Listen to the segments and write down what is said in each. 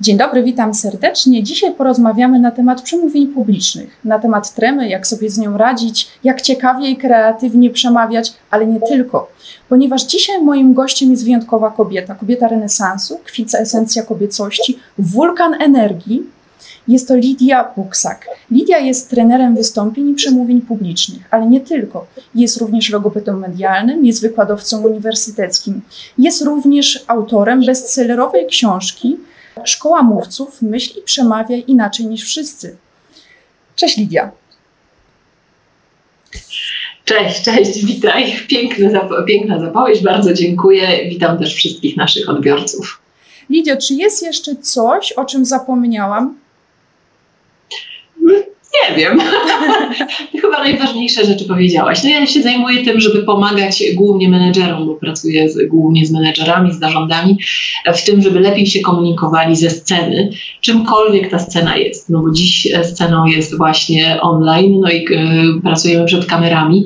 Dzień dobry, witam serdecznie. Dzisiaj porozmawiamy na temat przemówień publicznych, na temat tremy, jak sobie z nią radzić, jak ciekawie i kreatywnie przemawiać, ale nie tylko. Ponieważ dzisiaj moim gościem jest wyjątkowa kobieta, kobieta renesansu, esencja kobiecości, wulkan energii. Jest to Lidia Buksak. Lidia jest trenerem wystąpień i przemówień publicznych, ale nie tylko. Jest również logopedą medialnym, jest wykładowcą uniwersyteckim. Jest również autorem bestsellerowej książki Szkoła mówców myśli przemawia inaczej niż wszyscy. Cześć Lidia. Cześć, cześć, witaj. Piękny, piękna zapowiedź, bardzo dziękuję. Witam też wszystkich naszych odbiorców. Lidio, czy jest jeszcze coś, o czym zapomniałam? Nie wiem. Chyba najważniejsze rzeczy powiedziałaś. No ja się zajmuję tym, żeby pomagać głównie menedżerom, bo pracuję z, głównie z menedżerami, z zarządami, w tym, żeby lepiej się komunikowali ze sceny, czymkolwiek ta scena jest. No bo dziś sceną jest właśnie online, no i y, pracujemy przed kamerami,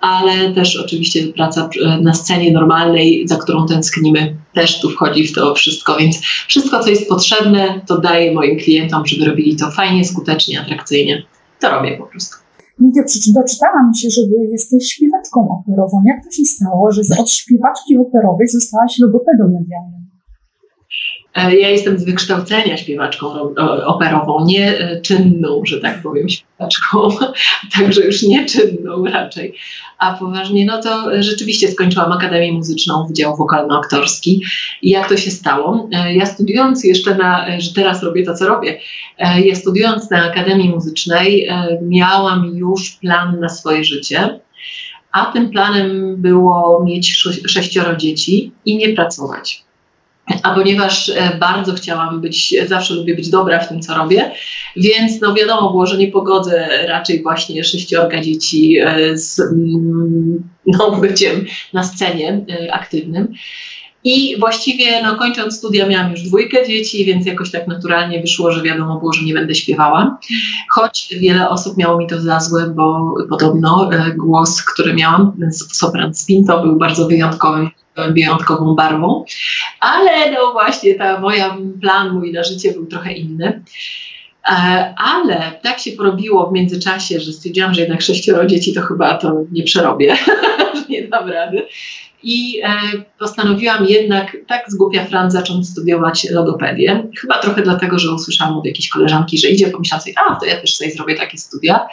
ale też oczywiście praca na scenie normalnej, za którą tęsknimy, też tu wchodzi w to wszystko, więc wszystko, co jest potrzebne, to daję moim klientom, żeby robili to fajnie, skutecznie, atrakcyjnie to robię po prostu. Nigdy doczytałam się, że jesteś śpiewaczką operową. Jak to się stało, że od śpiewaczki operowej zostałaś logopedą medialną? E, ja jestem z wykształcenia śpiewaczką operową, nie e, czynną, że tak powiem, śpiewaczką, także już nie czynną raczej. A poważnie, no to rzeczywiście skończyłam Akademię Muzyczną, Wydział Wokalno-Aktorski. I jak to się stało? E, ja studiując jeszcze na, że teraz robię to, co robię, ja studiując na Akademii Muzycznej miałam już plan na swoje życie. A tym planem było mieć sześcioro dzieci i nie pracować. A ponieważ e, bardzo chciałam być, zawsze lubię być dobra w tym, co robię, więc no wiadomo było, że nie pogodzę raczej właśnie sześciorga dzieci e, z mm, no, byciem na scenie e, aktywnym. I właściwie no, kończąc studia miałam już dwójkę dzieci, więc jakoś tak naturalnie wyszło, że wiadomo było, że nie będę śpiewała. Choć wiele osób miało mi to za złe, bo podobno głos, który miałam, sopran spin, to był bardzo wyjątkowym wyjątkową barwą, ale no właśnie ta moja plan mój na życie był trochę inny. E, ale tak się porobiło w międzyczasie, że stwierdziłam, że jednak sześcioro dzieci to chyba to nie przerobię, że nie dam rady. I e, postanowiłam jednak tak z głupia Fran zacząć studiować logopedię. Chyba trochę dlatego, że usłyszałam od jakiejś koleżanki, że idzie, pomyślałam sobie, a to ja też sobie zrobię takie studia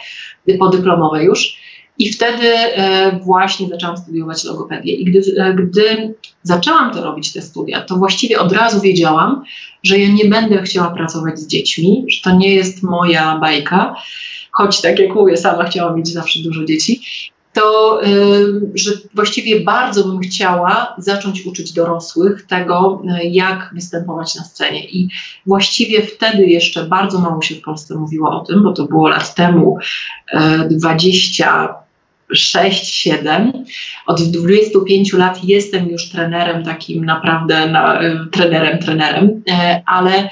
podyplomowe już. I wtedy e, właśnie zaczęłam studiować logopedię. I gdy, e, gdy zaczęłam to robić, te studia, to właściwie od razu wiedziałam, że ja nie będę chciała pracować z dziećmi, że to nie jest moja bajka, choć tak jak mówię, sama chciałam mieć zawsze dużo dzieci. To, e, że właściwie bardzo bym chciała zacząć uczyć dorosłych tego, jak występować na scenie. I właściwie wtedy jeszcze bardzo mało się w Polsce mówiło o tym, bo to było lat temu 20 6-7. Od 25 lat jestem już trenerem, takim naprawdę na, e, trenerem, trenerem, e, ale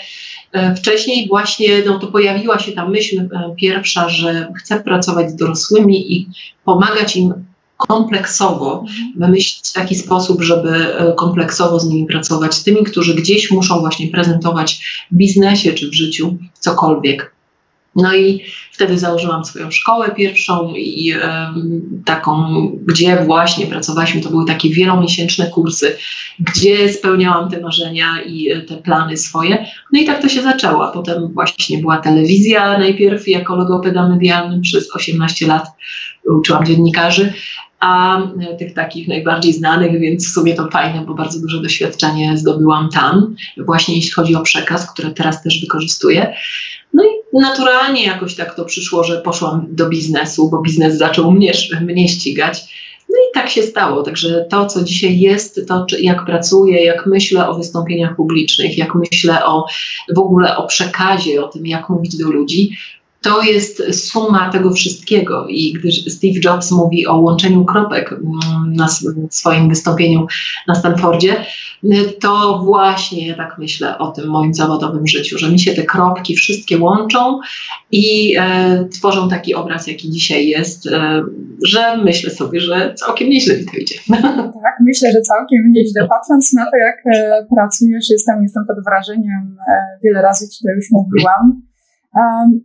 e, wcześniej właśnie no, to pojawiła się ta myśl pierwsza, że chcę pracować z dorosłymi i pomagać im kompleksowo mhm. wymyślić taki sposób, żeby kompleksowo z nimi pracować, z tymi, którzy gdzieś muszą właśnie prezentować w biznesie czy w życiu cokolwiek. No i wtedy założyłam swoją szkołę pierwszą i taką, gdzie właśnie pracowaliśmy, to były takie wielomiesięczne kursy, gdzie spełniałam te marzenia i e, te plany swoje. No i tak to się zaczęło. Potem właśnie była telewizja najpierw jako logopeda medialnym przez 18 lat uczyłam dziennikarzy, a e, tych takich najbardziej znanych, więc w sumie to fajne, bo bardzo duże doświadczenie zdobyłam tam, właśnie jeśli chodzi o przekaz, który teraz też wykorzystuję. No i naturalnie jakoś tak to przyszło, że poszłam do biznesu, bo biznes zaczął mnie, mnie ścigać. No i tak się stało. Także to, co dzisiaj jest, to jak pracuję, jak myślę o wystąpieniach publicznych, jak myślę o w ogóle o przekazie, o tym, jak mówić do ludzi, to jest suma tego wszystkiego. I gdy Steve Jobs mówi o łączeniu kropek mm, na swoim wystąpieniu na Stanfordzie, to właśnie ja tak myślę o tym moim zawodowym życiu, że mi się te kropki wszystkie łączą i e, tworzą taki obraz, jaki dzisiaj jest, e, że myślę sobie, że całkiem nieźle mi to idzie. Tak, myślę, że całkiem nieźle. Patrząc na to, jak e, pracujesz, jestem, jestem pod wrażeniem, e, wiele razy Ci to już mówiłam.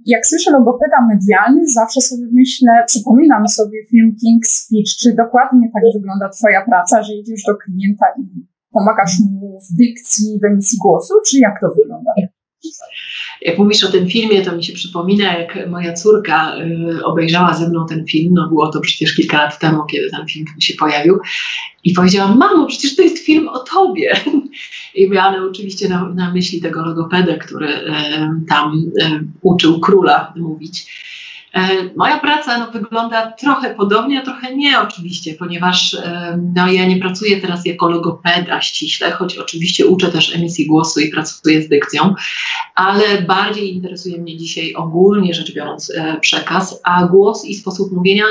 Jak słyszę logopeda medialny, zawsze sobie myślę, przypominam sobie film King's Speech, czy dokładnie tak wygląda Twoja praca, że idziesz do klienta i pomagasz mu w dykcji, w emisji głosu, czy jak to wygląda? Jak mówisz o tym filmie, to mi się przypomina, jak moja córka y, obejrzała ze mną ten film, no było to przecież kilka lat temu, kiedy ten film się pojawił i powiedziała, mamo, przecież to jest film o tobie. I miała oczywiście na, na myśli tego logopedę, który y, tam y, uczył króla mówić. E, moja praca no, wygląda trochę podobnie, a trochę nie oczywiście, ponieważ e, no, ja nie pracuję teraz jako logopeda ściśle, choć oczywiście uczę też emisji głosu i pracuję z dykcją, ale bardziej interesuje mnie dzisiaj ogólnie rzecz biorąc e, przekaz, a głos i sposób mówienia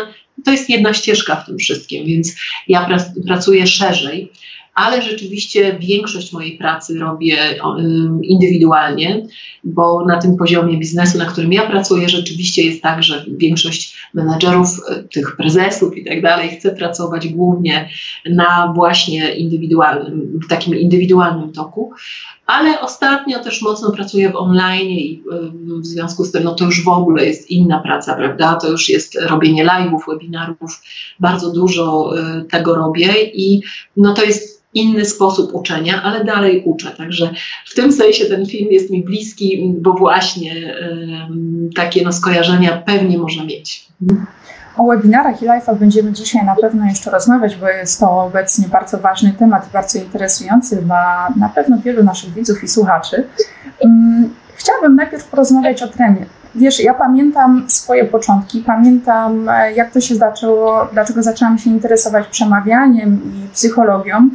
to jest jedna ścieżka w tym wszystkim, więc ja pracuję szerzej ale rzeczywiście większość mojej pracy robię indywidualnie, bo na tym poziomie biznesu, na którym ja pracuję, rzeczywiście jest tak, że większość menedżerów, e, tych prezesów i tak dalej chce pracować głównie na właśnie indywidualnym, takim indywidualnym toku, ale ostatnio też mocno pracuję w online i w związku z tym no to już w ogóle jest inna praca, prawda? To już jest robienie live'ów, webinarów, bardzo dużo e, tego robię i no to jest inny sposób uczenia, ale dalej uczę. Także w tym sensie ten film jest mi bliski, bo właśnie takie no, skojarzenia pewnie można mieć. O webinarach i live'ach będziemy dzisiaj na pewno jeszcze rozmawiać, bo jest to obecnie bardzo ważny temat bardzo interesujący dla na pewno wielu naszych widzów i słuchaczy. Mm, chciałabym najpierw porozmawiać o tremie. Wiesz, ja pamiętam swoje początki, pamiętam e, jak to się zaczęło, dlaczego zaczęłam się interesować przemawianiem i psychologią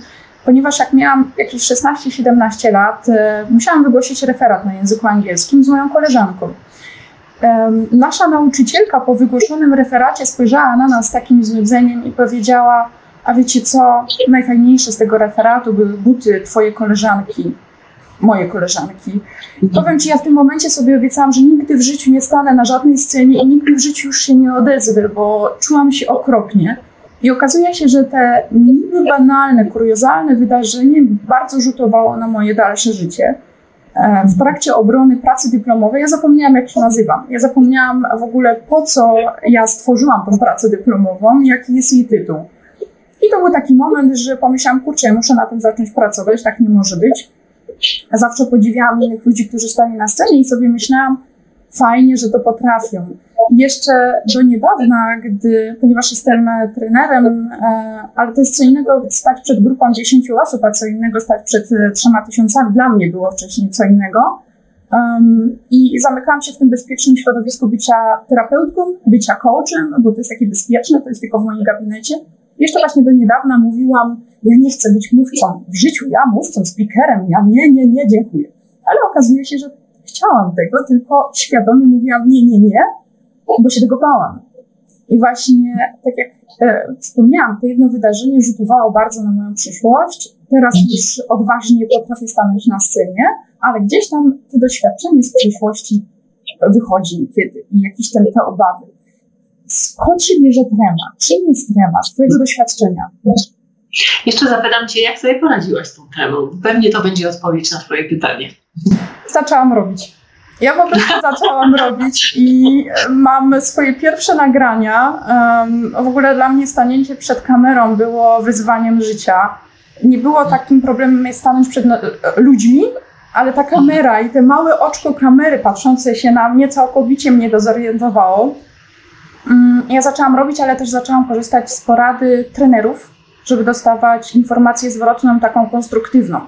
ponieważ jak miałam jakieś 16-17 lat, e, musiałam wygłosić referat na języku angielskim z moją koleżanką. Nasza nauczycielka po wygłoszonym referacie spojrzała na nas z takim złudzeniem i powiedziała: A wiecie co? Najfajniejsze z tego referatu były buty twojej koleżanki, moje koleżanki. Mhm. Powiem ci, ja w tym momencie sobie obiecałam, że nigdy w życiu nie stanę na żadnej scenie i nigdy w życiu już się nie odezwę, bo czułam się okropnie. I okazuje się, że te niby banalne, kuriozalne wydarzenie bardzo rzutowało na moje dalsze życie. E, w trakcie obrony pracy dyplomowej ja zapomniałam, jak się nazywam. Ja zapomniałam w ogóle, po co ja stworzyłam tą pracę dyplomową, jaki jest jej tytuł. I to był taki moment, że pomyślałam, kurczę, muszę na tym zacząć pracować, tak nie może być. Zawsze podziwiałam innych ludzi, którzy stali na scenie i sobie myślałam, fajnie, że to potrafią. Jeszcze do niedawna, gdy, ponieważ jestem trenerem, e, ale to jest co innego stać przed grupą 10 osób, a co innego stać przed trzema tysiącami. Dla mnie było wcześniej co innego. I zamykałam się w tym bezpiecznym środowisku bycia terapeutką, bycia coachem, bo to jest takie bezpieczne, to jest tylko w moim gabinecie. Jeszcze właśnie do niedawna mówiłam, ja nie chcę być mówcą w życiu, ja mówcą, speakerem, ja nie, nie, nie, dziękuję. Ale okazuje się, że chciałam tego, tylko świadomie mówiłam nie, nie, nie, bo się tego bałam. I właśnie, tak jak e, wspomniałam, to jedno wydarzenie rzutowało bardzo na moją przyszłość. Teraz już odważnie potrafię stanąć na scenie, ale gdzieś tam to doświadczenie z przyszłości wychodzi kiedy i jakieś te, te obawy. Skąd się bierze trema? Czym jest trema z Twojego doświadczenia? Jeszcze zapytam Cię, jak sobie poradziłaś z tą tremą? Pewnie to będzie odpowiedź na Twoje pytanie. Zaczęłam robić. Ja po prostu zaczęłam robić i mam swoje pierwsze nagrania. w ogóle dla mnie stanięcie przed kamerą było wyzwaniem życia. Nie było takim problemem stanąć przed no, ludźmi, ale ta kamera i te małe oczko kamery patrzące się na mnie całkowicie mnie dezorientowało. Mm, ja zaczęłam robić, ale też zaczęłam korzystać z porady trenerów, żeby dostawać informację zwrotną taką konstruktywną.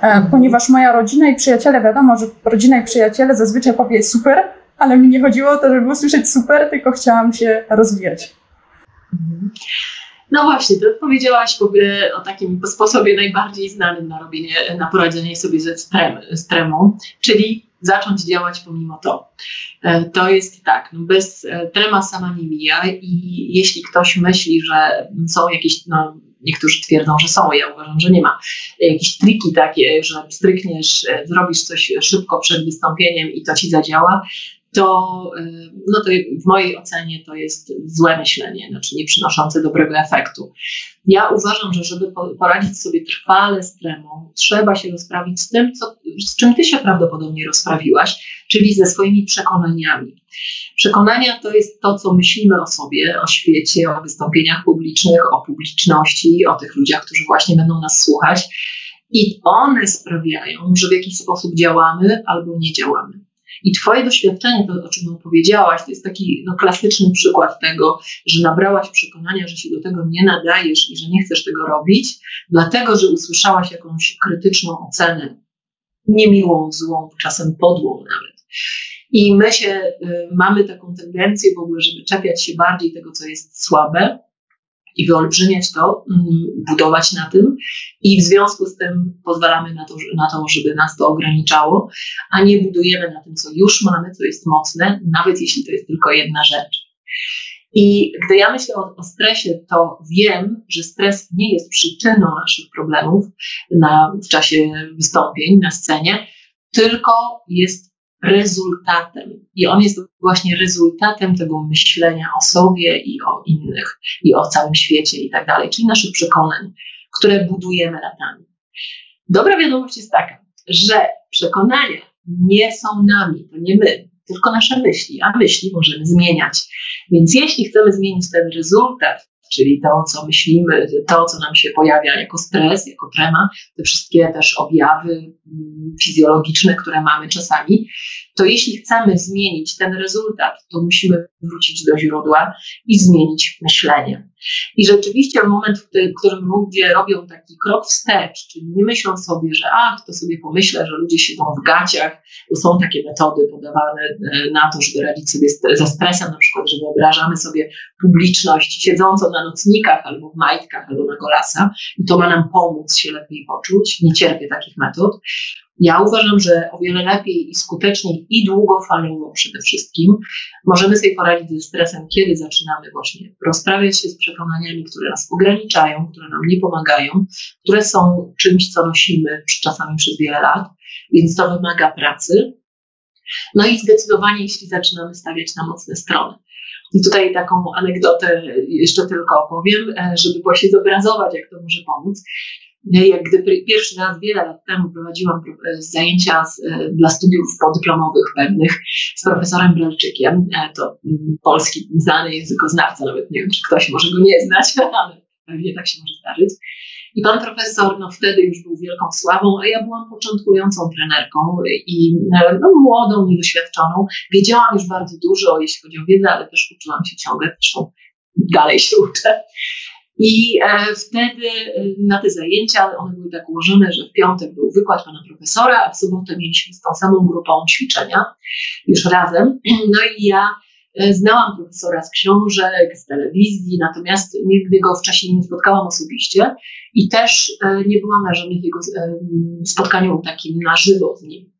E, ponieważ moja rodzina i przyjaciele, wiadomo, że rodzina i przyjaciele zazwyczaj powie super, ale mi nie chodziło o to, żeby usłyszeć super, tylko chciałam się rozwijać. No właśnie, to powiedziałaś o takim sposobie najbardziej znanym na robienie, na poradzenie sobie ze strem, z tremą, czyli zacząć działać pomimo to. E, to jest tak, no bez e, trema sama nie mija i jeśli ktoś myśli, że są jakieś, no, niektórzy twierdzą, że są, ja uważam, że nie ma, jakieś triki takie, że strykniesz, e, zrobisz coś szybko przed wystąpieniem i to ci zadziała, to, no to w mojej ocenie to jest złe myślenie, znaczy nie przynoszące dobrego efektu. Ja uważam, że żeby poradzić sobie trwale z tremą, trzeba się rozprawić z tym, co, z czym ty się prawdopodobnie rozprawiłaś, czyli ze swoimi przekonaniami. Przekonania to jest to, co myślimy o sobie, o świecie, o wystąpieniach publicznych, o publiczności, o tych ludziach, którzy właśnie będą nas słuchać. I one sprawiają, że w jakiś sposób działamy albo nie działamy. I Twoje doświadczenie, to o czym opowiedziałaś, to jest taki no, klasyczny przykład tego, że nabrałaś przekonania, że się do tego nie nadajesz i że nie chcesz tego robić, dlatego że usłyszałaś jakąś krytyczną ocenę, niemiłą, złą, czasem podłą nawet. I my się y, mamy taką tendencję w ogóle, żeby czepiać się bardziej tego, co jest słabe, i wyolbrzymiać to, mm, budować na tym i w związku z tym pozwalamy na to, na to, żeby nas to ograniczało, a nie budujemy na tym, co już mamy, co jest mocne, nawet jeśli to jest tylko jedna rzecz. I gdy ja myślę o, o, stresie, to wiem, że stres nie jest przyczyną naszych problemów na, w czasie wystąpień na scenie, tylko jest rezultatem. I on jest właśnie rezultatem tego myślenia o sobie i o innych, i o całym świecie i tak dalej, czyli naszych przekonań, które budujemy latami. Dobra wiadomość jest taka, że przekonania nie są nami, to nie my, tylko nasze myśli, a myśli możemy zmieniać. Więc jeśli chcemy zmienić ten rezultat, czyli to, co myślimy, to, co nam się pojawia jako stres, jako trema, te wszystkie też objawy mm, fizjologiczne, które mamy czasami, to jeśli chcemy zmienić ten rezultat, to musimy wrócić do źródła i zmienić myślenie. I rzeczywiście moment, w którym ludzie robią taki krok wstecz, czyli nie myślą sobie, że ach, to sobie pomyślę, że ludzie siedzą w gaciach, są takie metody podawane e, na to, żeby radzić sobie ze stresem, na przykład, że wyobrażamy sobie publiczność siedzącą na nocnikach albo w majtkach, albo na golasa i to ma nam pomóc się lepiej poczuć. Nie cierpię takich metod. Ja uważam, że o wiele lepiej i skuteczniej i długofalowo przede wszystkim możemy sobie poradzić ze stresem, kiedy zaczynamy właśnie rozprawiać się z przekonaniami, które nas ograniczają, które nam nie pomagają, które są czymś, co nosimy czasami przez wiele lat, więc to wymaga pracy. No i zdecydowanie, jeśli zaczynamy stawiać na mocne strony. I tutaj taką anegdotę jeszcze tylko opowiem, e, żeby właśnie zobrazować, jak to może pomóc jak gdy pierwszy raz wiele lat temu prowadziłam e, zajęcia z, e, dla studiów podyplomowych pewnych z profesorem Bralczykiem, e, to mm, polski znany językoznawca, nawet nie wiem, czy ktoś może go nie znać, ale pewnie tak się może zdarzyć. I pan profesor no, wtedy już był wielką sławą, a ja byłam początkującą trenerką i no, młodą, niedoświadczoną. Wiedziałam już bardzo dużo, jeśli chodzi o wiedzę, ale też uczyłam się ciągle, zresztą dalej się uczę. I e, wtedy e, na te zajęcia, one były tak ułożone, że w piątek był wykład pana profesora, a w sobotę mieliśmy z tą samą grupą ćwiczenia już razem. No i ja e, znałam profesora z książek, z telewizji, natomiast nigdy go wcześniej nie spotkałam osobiście i też nie byłam na żadnych jego spotkaniu takim na żywo z nim.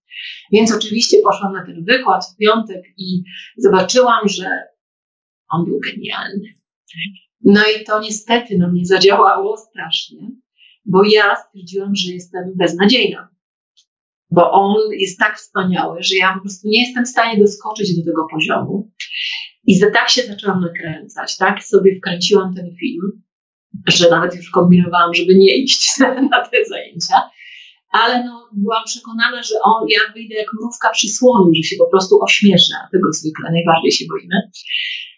Więc oczywiście poszłam na ten wykład w piątek i zobaczyłam, że on był genialny. No i to niestety na mnie zadziałało strasznie, bo ja stwierdziłam, że jestem beznadziejna. Bo on jest tak wspaniały, że ja po prostu nie jestem w stanie doskoczyć do tego poziomu. I tak się zaczęłam nakręcać, tak sobie wkręciłam ten film, że nawet już kombinowałam, żeby nie iść na te zajęcia, ale no, byłam przekonana, że on, ja wyjdę jak mrówka przy słoniu, że się po prostu ośmieszę, a tego zwykle najbardziej się boimy.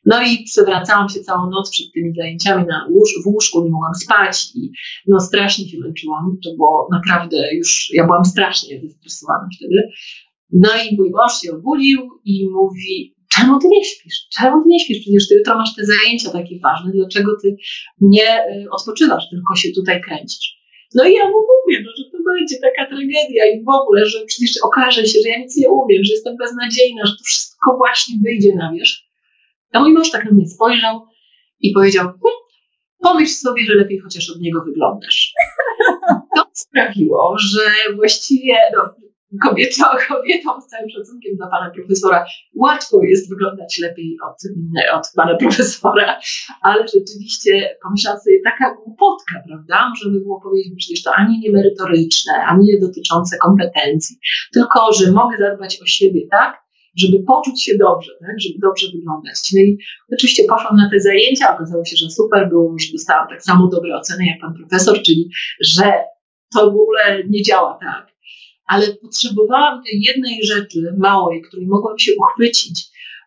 No i przewracałam się całą noc przed tymi zajęciami na łóż, w łóżku, nie mogłam spać i no strasznie się męczyłam. To było naprawdę już, ja byłam strasznie zestresowana wtedy. No i mój mąż się obudził i mówi, czemu ty nie śpisz? Czemu ty nie śpisz? Przecież ty jutro masz te zajęcia takie ważne, dlaczego ty nie y, odpoczywasz, tylko się tutaj kręcisz? No i ja mu mówię, no, że to będzie taka tragedia i w ogóle, że przecież okaże się, że ja nic nie umiem, że jestem beznadziejna, że to wszystko właśnie wyjdzie na wierzch. A mój mąż tak na mnie spojrzał i powiedział, hm, pomyśl sobie, że lepiej chociaż od niego wyglądasz. To sprawiło, że właściwie no, kobieto, kobietom z całym szacunkiem dla pana profesora łatwo jest wyglądać lepiej od, od pana profesora, ale rzeczywiście pomyślałam sobie, taka głupotka, prawda? Można by było powiedzieć, przecież to ani nie merytoryczne, ani nie dotyczące kompetencji, tylko, że mogę zadbać o siebie, tak? żeby poczuć się dobrze, tak? żeby dobrze wyglądać. No i oczywiście poszłam na te zajęcia, okazało się, że super było, że dostałam tak samo dobre oceny jak pan profesor, czyli że to w ogóle nie działa tak. Ale potrzebowałam tej jednej rzeczy małej, której mogłam się uchwycić,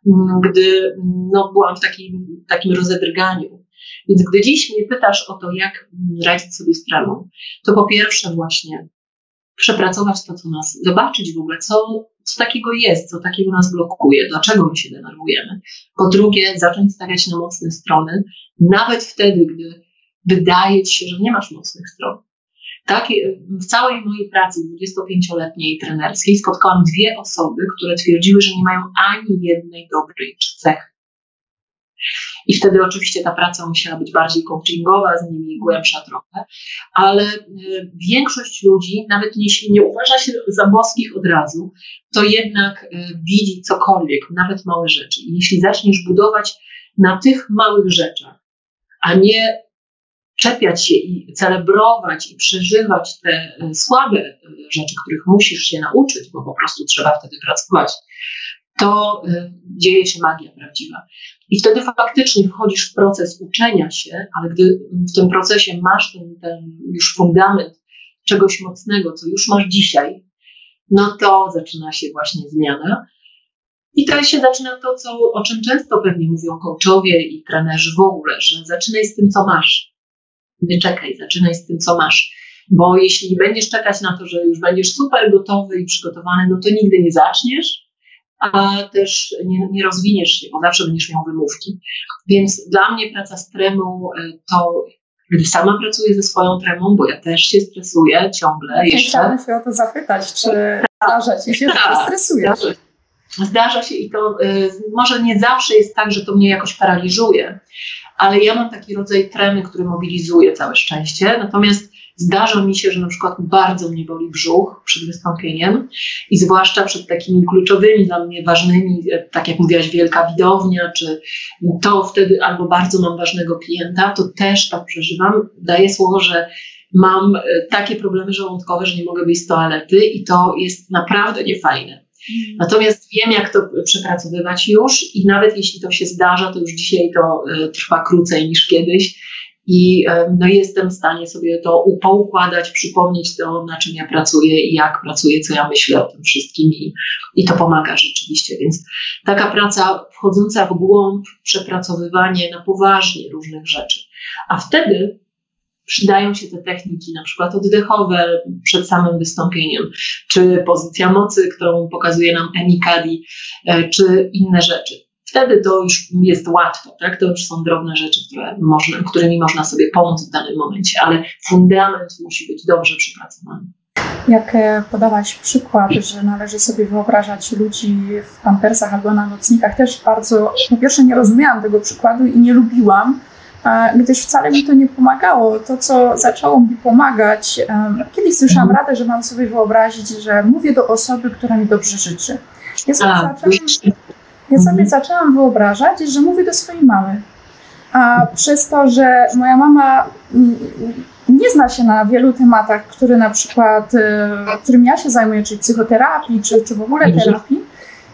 mm, gdy no, byłam w takim, takim rozedrganiu. Więc gdy dziś mnie pytasz o to, jak radzić sobie z tremą, to po pierwsze właśnie przepracować to, co nas, zobaczyć w ogóle, co, co takiego jest, co takiego nas blokuje, dlaczego my się denerwujemy. Po drugie, zacząć stawiać na mocne strony, nawet wtedy, gdy wydaje ci się, że nie masz mocnych stron. Tak, w całej mojej pracy 25-letniej trenerskiej spotkałam dwie osoby, które twierdziły, że nie mają ani jednej dobrej cechy. I wtedy oczywiście ta praca musiała być bardziej coachingowa, z nimi głębsza trochę, ale y, większość ludzi, nawet jeśli nie uważa się za boskich od razu, to jednak y, widzi cokolwiek, nawet małe rzeczy. I jeśli zaczniesz budować na tych małych rzeczach, a nie czepiać się i celebrować i przeżywać te y, słabe rzeczy, których musisz się nauczyć, bo po prostu trzeba wtedy pracować, to dzieje się magia prawdziwa. I wtedy faktycznie wchodzisz w proces uczenia się, ale gdy w tym procesie masz ten, ten już fundament czegoś mocnego, co już masz dzisiaj, no to zaczyna się właśnie zmiana. I to się zaczyna to, co, o czym często pewnie mówią coachowie i trenerzy w ogóle, że zaczynaj z tym, co masz. Nie czekaj, zaczynaj z tym, co masz. Bo jeśli będziesz czekać na to, że już będziesz super gotowy i przygotowany, no to nigdy nie zaczniesz, a też nie, nie rozwiniesz się, bo zawsze będziesz miał wymówki. Więc dla mnie praca z tremą e, to gdy sama pracuję ze swoją tremą, bo ja też się stresuję ciągle. Jeszcze. Chciałam się o to zapytać, czy zdarza ci się, że tak, stresujesz? Zdarza, zdarza się i to y, może nie zawsze jest tak, że to mnie jakoś paraliżuje, ale ja mam taki rodzaj tremy, który mobilizuje całe szczęście. Natomiast Zdarza mi się, że na przykład bardzo mnie boli brzuch przed wystąpieniem i zwłaszcza przed takimi kluczowymi dla mnie ważnymi, e, tak jak mówiłaś, wielka widownia, czy to wtedy albo bardzo mam ważnego klienta, to też tak przeżywam. Daję słowo, że mam e, takie problemy żołądkowe, że nie mogę wyjść z toalety i to jest naprawdę niefajne. Mm. Natomiast wiem, jak to przepracowywać już i nawet jeśli to się zdarza, to już dzisiaj to e, trwa krócej niż kiedyś i no, jestem w stanie sobie to poukładać, przypomnieć to, na czym ja pracuję i jak pracuję, co ja myślę o tym wszystkim i, i to pomaga rzeczywiście. Więc taka praca wchodząca w głąb, przepracowywanie na poważnie różnych rzeczy. A wtedy przydają się te techniki, na przykład oddechowe przed samym wystąpieniem, czy pozycja mocy, którą pokazuje nam Enikadi, e, czy inne rzeczy wtedy to już jest łatwo, tak? To już są drobne rzeczy, które można, którymi można sobie pomóc w danym momencie, ale fundament musi być dobrze przypracowany. Jak e, podałaś przykład, że należy sobie wyobrażać ludzi w pampersach albo na nocnikach, też bardzo, po pierwsze nie rozumiałam tego przykładu i nie lubiłam, gdyż wcale mi to nie pomagało. To, co zaczęło mi pomagać, kiedyś słyszałam mhm. radę, że mam sobie wyobrazić, że mówię do osoby, która mi dobrze życzy. Ja sobie zaczęłam ja sobie mhm. zaczęłam wyobrażać, że mówię do swojej mamy. A przez to, że moja mama nie zna się na wielu tematach, które na przykład, y, którym ja się zajmuję, czyli psychoterapii, czy, czy w ogóle mhm. terapii,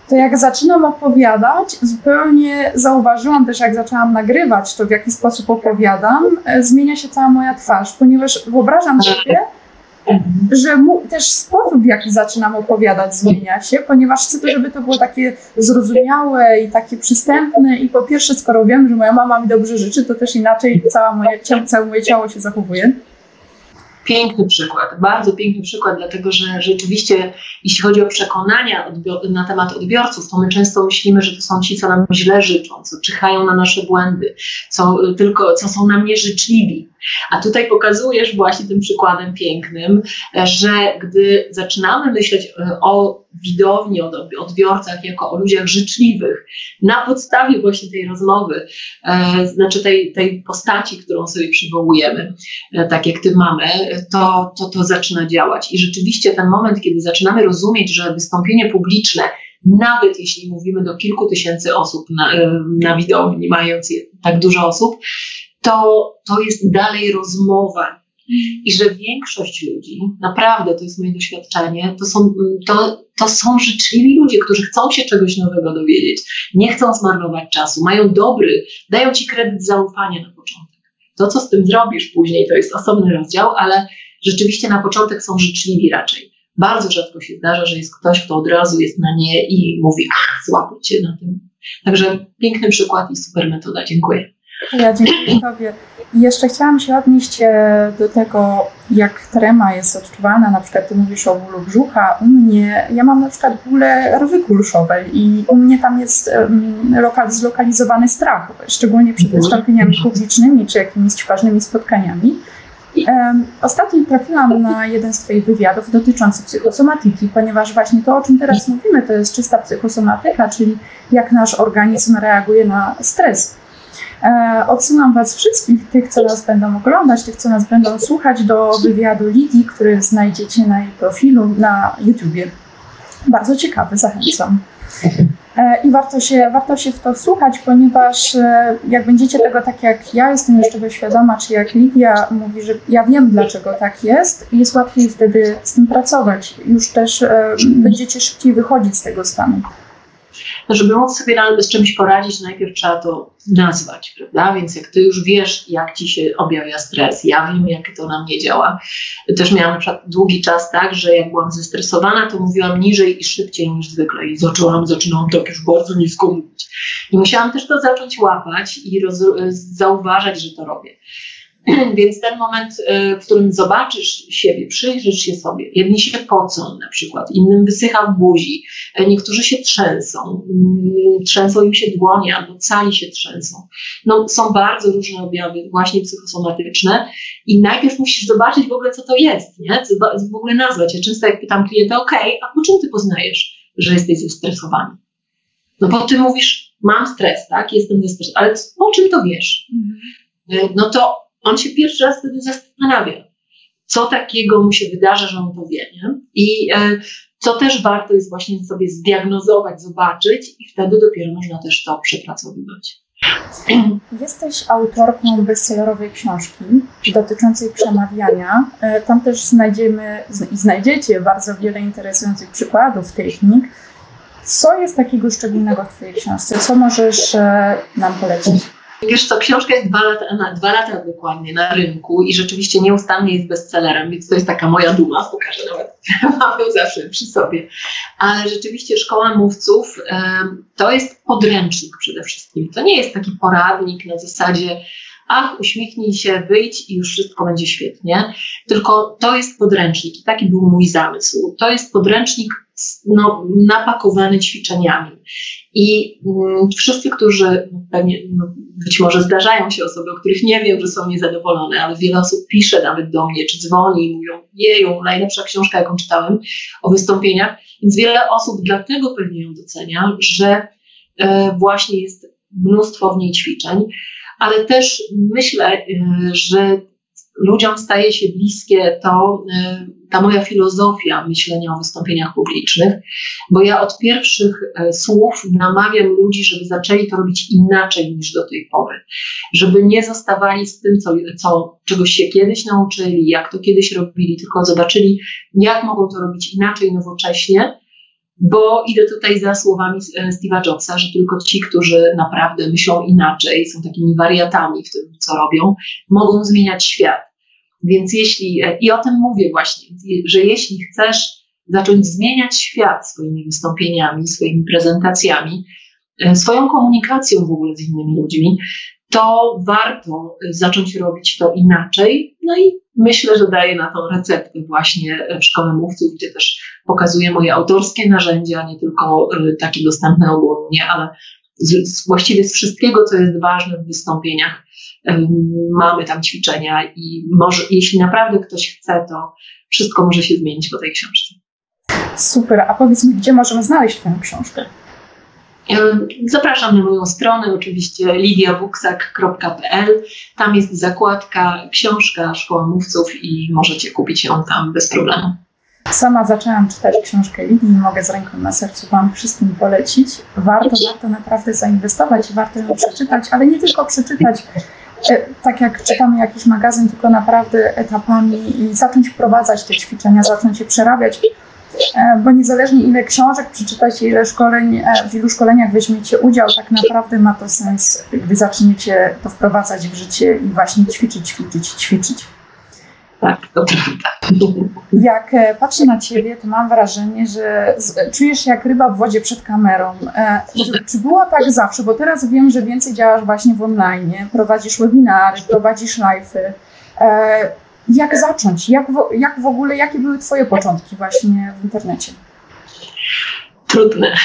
to jak zaczynam opowiadać, zupełnie zauważyłam też, jak zaczęłam nagrywać to, w jaki sposób opowiadam, e, zmienia się cała moja twarz, ponieważ wyobrażam sobie, że mu, też sposób, w jaki zaczynam opowiadać, zmienia się, ponieważ chcę, żeby to było takie zrozumiałe i takie przystępne. I po pierwsze, skoro wiem, że moja mama mi dobrze życzy, to też inaczej całe moje, całe moje ciało się zachowuje. Piękny przykład, bardzo piękny przykład, dlatego że rzeczywiście, jeśli chodzi o przekonania na temat odbiorców, to my często myślimy, że to są ci, co nam źle życzą, co czyhają na nasze błędy, co, tylko, co są nam nieżyczliwi A tutaj pokazujesz właśnie tym przykładem pięknym, że gdy zaczynamy myśleć e, o widowni, o odbiorcach jako o ludziach życzliwych, na podstawie właśnie tej rozmowy, e, znaczy tej, tej postaci, którą sobie przywołujemy, e, tak jak ty mamy, to, to to zaczyna działać. I rzeczywiście ten moment, kiedy zaczynamy rozumieć, że wystąpienie publiczne nawet jeśli mówimy do kilku tysięcy osób na, na widowni, mając tak dużo osób, to, to jest dalej rozmowa. I że większość ludzi, naprawdę to jest moje doświadczenie, to są, to, to są życzliwi ludzie, którzy chcą się czegoś nowego dowiedzieć, nie chcą zmarnować czasu, mają dobry, dają ci kredyt zaufania na początek. To, co z tym zrobisz później, to jest osobny rozdział, ale rzeczywiście na początek są życzliwi raczej. Bardzo rzadko się zdarza, że jest ktoś, kto od razu jest na nie i mówi, ach, cię na tym. Także piękny przykład i super metoda. Dziękuję. Ja dziękuję Tobie. I jeszcze chciałam się odnieść e, do tego, jak trema jest odczuwalna. Na przykład Ty mówisz o bólu brzucha. U mnie, ja mam na przykład bóle rwy kulszowej i u mnie tam jest um, lokal, zlokalizowany strach, szczególnie przed mhm. wystąpieniami publicznymi czy jakimiś ważnymi spotkaniami. Um, ostatnio trafiłam na jeden z Twoich wywiadów dotyczący psychosomatyki, ponieważ właśnie to, o czym teraz mówimy, to jest czysta psychosomatyka, czyli jak nasz organizm reaguje na stres. E, odsyłam Was wszystkich, tych, co nas będą oglądać, tych, co nas będą słuchać, do wywiadu Lidii, który znajdziecie na jej profilu na YouTubie. Bardzo ciekawy, zachęcam. E, I warto się, warto się w to słuchać, ponieważ e, jak będziecie tego tak jak ja jestem już tego świadoma, czy jak Lidia mówi, że ja wiem dlaczego tak jest, jest łatwiej wtedy z tym pracować. Już też będziecie szybciej wychodzić z tego stanu żeby móc sobie z czymś poradzić, najpierw trzeba to nazwać, prawda? Więc jak ty już wiesz, jak ci się objawia stres, ja wiem, jak to na mnie działa. Też miałam długi czas tak, że jak byłam zestresowana, to mówiłam niżej i szybciej niż zwykle i zaczęłam, zaczynałam tak już bardzo nisko mówić. I musiałam też to zacząć łapać i zauważać, że to robię. Więc ten moment, y, w którym zobaczysz siebie, przyjrzysz się sobie, jedni się pocą na przykład, innym wysycha w buzi, e, niektórzy się trzęsą, mm, trzęsą im się dłonie albo cali się trzęsą. No, są bardzo różne objawy, właśnie psychosomatyczne i najpierw musisz zobaczyć w ogóle, co to jest, nie? w ogóle nazwać. Ja często jak pytam klienta, ok, a po czym ty poznajesz, że jesteś zestresowany? No bo ty mówisz, mam stres, tak, jestem zestresowany, ale o czym to wiesz? Mhm. E, no to on się pierwszy raz wtedy zastanawia, co takiego mu się wydarzy, że on to wie. Nie? I e, co też warto jest właśnie sobie zdiagnozować, zobaczyć i wtedy dopiero można też to przepracowywać. Jesteś autorką bestsellerowej książki dotyczącej przemawiania. E, tam też znajdziemy i znajdziecie bardzo wiele interesujących przykładów, technik. Co jest takiego szczególnego w Twojej książce? Co możesz e, nam polecić? Wiesz co, książka jest dwa lata, na, dwa lata dokładnie na rynku i rzeczywiście nieustannie jest bestsellerem, więc to jest taka moja duma, pokażę nawet, mam ją zawsze przy sobie. Ale rzeczywiście Szkoła Mówców to jest podręcznik przede wszystkim. To nie jest taki poradnik na zasadzie ach, uśmiechnij się, wyjdź i już wszystko będzie świetnie. Tylko to jest podręcznik i taki był mój zamysł. To jest podręcznik no, napakowany ćwiczeniami. I mm, wszyscy, którzy no, pewnie, no, być może zdarzają się osoby, o których nie wiem, że są niezadowolone, ale wiele osób pisze nawet do mnie, czy dzwoni i mówią, jeju, najlepsza książka, jaką czytałem o wystąpieniach. Więc wiele osób dlatego pewnie ją docenia, że e, właśnie jest mnóstwo w niej ćwiczeń, ale też myślę, e, że ludziom staje się bliskie to, y, ta moja filozofia myślenia o wystąpieniach publicznych, bo ja od pierwszych y, słów namawiam ludzi, żeby zaczęli to robić inaczej niż do tej pory, żeby nie zostawali z tym, co, co, czegoś się kiedyś nauczyli, jak to kiedyś robili, tylko zobaczyli, jak mogą to robić inaczej, nowocześnie, bo idę tutaj za słowami y, Steve'a Jobsa, że tylko ci, którzy naprawdę myślą inaczej, są takimi wariatami w tym, co robią, mogą zmieniać świat. Więc jeśli, e, i o tym mówię właśnie, że jeśli chcesz zacząć zmieniać świat swoimi wystąpieniami, swoimi prezentacjami, e, swoją komunikacją w ogóle z innymi ludźmi, to warto zacząć robić to inaczej. No i myślę, że daję na to receptę właśnie w Szkole Mówców, gdzie też pokazuję moje autorskie narzędzia, nie tylko e, takie dostępne ogólnie, ale z, właściwie z wszystkiego, co jest ważne w wystąpieniach, mamy tam ćwiczenia i może, jeśli naprawdę ktoś chce, to wszystko może się zmienić po tej książce. Super, a powiedz mi, gdzie możemy znaleźć Twoją książkę? Zapraszam na moją stronę, oczywiście lidiabuksak.pl. Tam jest zakładka książka Szkoła Mówców i możecie kupić ją tam bez problemu. Sama zaczęłam czytać książkę Lidii i mogę z ręką na sercu Wam wszystkim polecić. Warto, warto naprawdę zainwestować, warto ją przeczytać, ale nie tylko przeczytać, tak jak czytamy jakiś magazyn, tylko naprawdę etapami i zacząć wprowadzać te ćwiczenia, zacząć je przerabiać E, bo niezależnie ile książek przeczytacie, ile szkoleń, e, w ilu szkoleniach weźmiecie udział, tak naprawdę ma to sens, gdy zaczniecie to wprowadzać w życie i właśnie ćwiczyć, ćwiczyć, ćwiczyć. Tak, to prawda. Jak e, patrzę na Ciebie, to mam wrażenie, że czujesz się jak ryba w wodzie przed kamerą. Czy, czy było tak zawsze? Bo teraz wiem, że więcej działasz właśnie w online, prowadzisz webinary, prowadzisz live'y. Jak zacząć? Jak w, jak w ogóle, jakie były Twoje początki właśnie w internecie? Trudne,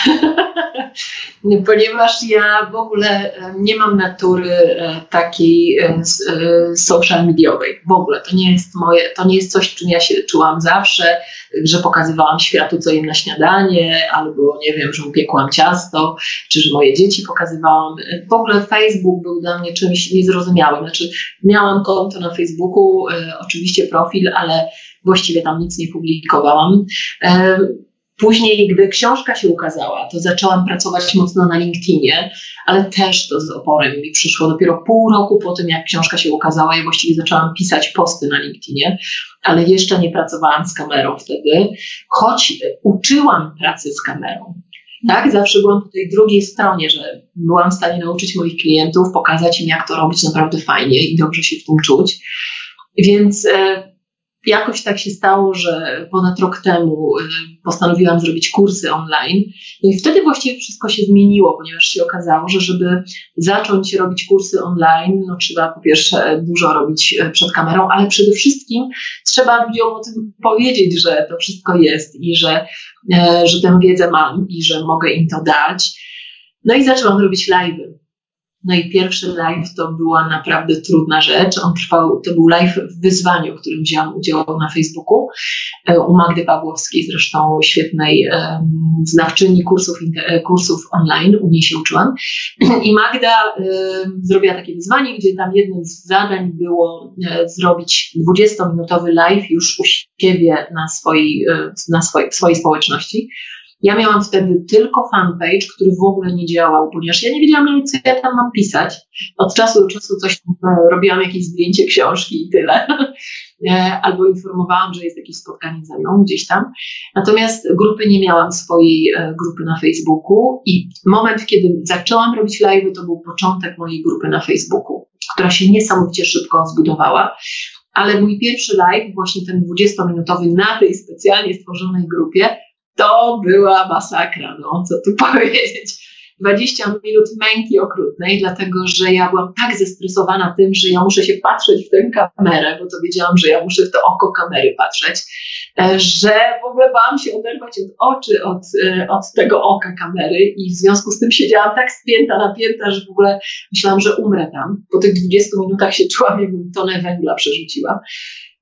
ponieważ ja w ogóle nie mam natury e, takiej e, social mediowej. W ogóle to nie jest moje, to nie jest coś, czym ja się czułam zawsze że pokazywałam światu, co jem na śniadanie, albo nie wiem, że upiekłam ciasto, czy że moje dzieci pokazywałam. W ogóle Facebook był dla mnie czymś niezrozumiałym. Znaczy, miałam konto na Facebooku, e, oczywiście profil, ale właściwie tam nic nie publikowałam. Później, gdy książka się ukazała, to zaczęłam pracować mocno na LinkedInie, ale też to z oporem mi przyszło dopiero pół roku po tym, jak książka się ukazała. Ja właściwie zaczęłam pisać posty na LinkedInie, ale jeszcze nie pracowałam z kamerą wtedy, choć uczyłam pracy z kamerą. Tak, zawsze byłam po tej drugiej stronie, że byłam w stanie nauczyć moich klientów, pokazać im, jak to robić naprawdę fajnie i dobrze się w tym czuć. Więc e, jakoś tak się stało, że ponad rok temu y, postanowiłam zrobić kursy online. No i wtedy właściwie wszystko się zmieniło, ponieważ się okazało, że żeby zacząć robić kursy online, no trzeba po pierwsze dużo robić y, przed kamerą, ale przede wszystkim trzeba ludziom o tym powiedzieć, że to wszystko jest i że, y, że tę wiedzę mam i że mogę im to dać. No i zaczęłam robić live'y. No i pierwszy live to była naprawdę trudna rzecz. On trwał, to był live w wyzwaniu, w którym wzięłam udział na Facebooku e, u Magdy Pawłowskiej, zresztą świetnej um, znawczyni kursów, kursów online, u niej się uczyłam. I Magda zrobiła takie wyzwanie, gdzie tam jednym z zadań było zrobić 20-minutowy live już u siebie na swojej, na swojej, swojej społeczności. Ja miałam wtedy tylko fanpage, który w ogóle nie działał, ponieważ ja nie wiedziałam, co ja tam mam pisać. Od czasu do czasu coś e, robiłam, jakieś zdjęcie książki i tyle. E, albo informowałam, że jest jakieś spotkanie ze mną gdzieś tam. Natomiast grupy nie miałam swojej e, grupy na Facebooku i moment, kiedy zaczęłam robić live, to był początek mojej grupy na Facebooku, która się niesamowicie szybko zbudowała. Ale mój pierwszy live, właśnie ten 20-minutowy na tej specjalnie stworzonej grupie, to była masakra, no co tu powiedzieć. 20 minut męki okrutnej, dlatego że ja byłam tak zestresowana tym, że ja muszę się patrzeć w tę kamerę, bo to wiedziałam, że ja muszę w to oko kamery patrzeć, e, że w ogóle bałam się oderwać od oczy od, e, od tego oka kamery i w związku z tym siedziałam tak spięta, napięta, że w ogóle myślałam, że umrę tam. Po tych 20 minutach się czułam, jakbym tonę węgla przerzuciła.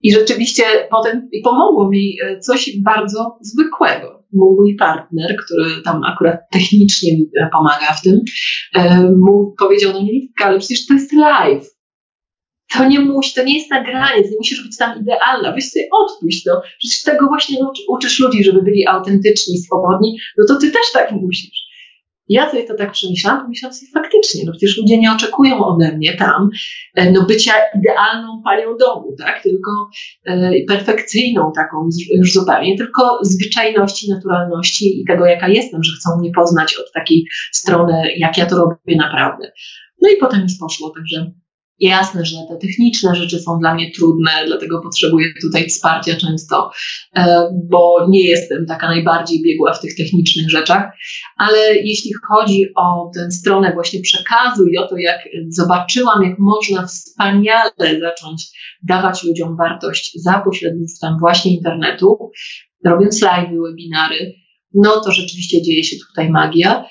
I rzeczywiście potem pomogło mi e, coś bardzo zwykłego mój partner, który tam akurat technicznie mi pomaga w tym, mu powiedział, no nie, ale przecież to jest live. To nie musi, to nie jest nagranie, nie musisz być tam idealna, weź sobie odpuść to. Przecież tego właśnie uczysz ludzi, żeby byli autentyczni, swobodni, no to ty też tak musisz. Ja sobie to tak przemyślałam, pomyślałam sobie faktycznie, no przecież ludzie nie oczekują ode mnie tam e, no bycia idealną panią domu, tak, tylko e, perfekcyjną taką już zupełnie, tylko zwyczajności, naturalności i tego, jaka jestem, że chcą mnie poznać od takiej strony, jak ja to robię naprawdę. No i potem już poszło, także Jasne, że te techniczne rzeczy są dla mnie trudne, dlatego potrzebuję tutaj wsparcia często, e, bo nie jestem taka najbardziej biegła w tych technicznych rzeczach, ale jeśli chodzi o tę stronę właśnie przekazu i o to, jak zobaczyłam, jak można wspaniale zacząć dawać ludziom wartość za pośrednictwem właśnie internetu, robiąc live, webinary, no to rzeczywiście dzieje się tutaj magia.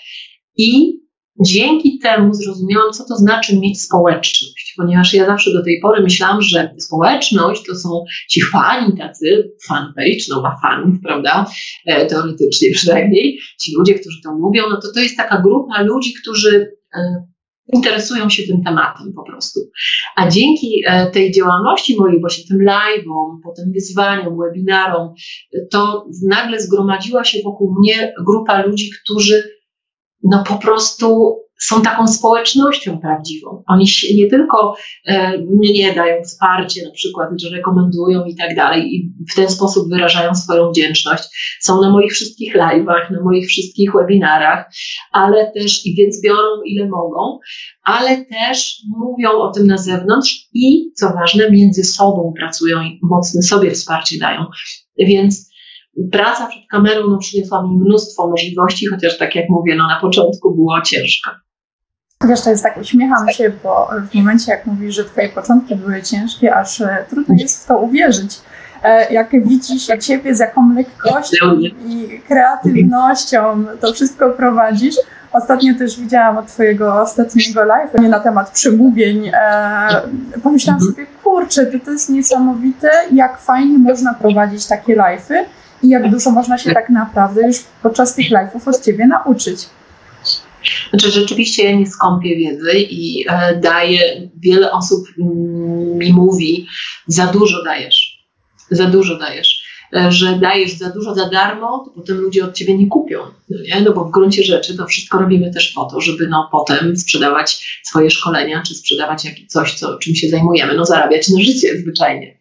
I dzięki temu zrozumiałam, co to znaczy mieć społeczność, ponieważ ja zawsze do tej pory myślałam, że społeczność to są ci fani tacy, fanpage, no ma fanów, prawda, e, teoretycznie przynajmniej, ci ludzie, którzy to lubią, no to to jest taka grupa ludzi, którzy e, interesują się tym tematem po prostu. A dzięki e, tej działalności mojej, właśnie tym live'om, potem wyzwaniom, webinarom, to nagle zgromadziła się wokół mnie grupa ludzi, którzy no po prostu są taką społecznością prawdziwą. Oni nie tylko e, mnie dają wsparcie, na przykład, że rekomendują i tak dalej, i w ten sposób wyrażają swoją wdzięczność. Są na moich wszystkich live'ach, na moich wszystkich webinarach, ale też i więc biorą ile mogą, ale też mówią o tym na zewnątrz i co ważne, między sobą pracują i mocne sobie wsparcie dają. Więc praca przed kamerą no, przyniosła mi mnóstwo możliwości, chociaż tak jak mówię, no, na początku było ciężko. Wiesz, to jest tak, uśmiecham się, bo w momencie, jak mówisz, że twoje początki były ciężkie, aż e, trudno jest w to uwierzyć. E, jak widzisz ciebie, z jaką lekkością i kreatywnością to wszystko prowadzisz. Ostatnio też widziałam od twojego ostatniego live na temat przemówień. E, pomyślałam sobie, kurczę, to, to jest niesamowite, jak fajnie można prowadzić takie live'y i jak dużo można się tak naprawdę już podczas tych live'ów od ciebie nauczyć. Znaczy, rzeczywiście ja nie skąpię wiedzy i e, daję, wiele osób mi mówi, za dużo dajesz, za dużo dajesz, e, że dajesz za dużo za darmo, to potem ludzie od ciebie nie kupią, no, nie? no bo w gruncie rzeczy to wszystko robimy też po to, żeby no potem sprzedawać swoje szkolenia, czy sprzedawać jakieś coś, co, czym się zajmujemy, no zarabiać na życie zwyczajnie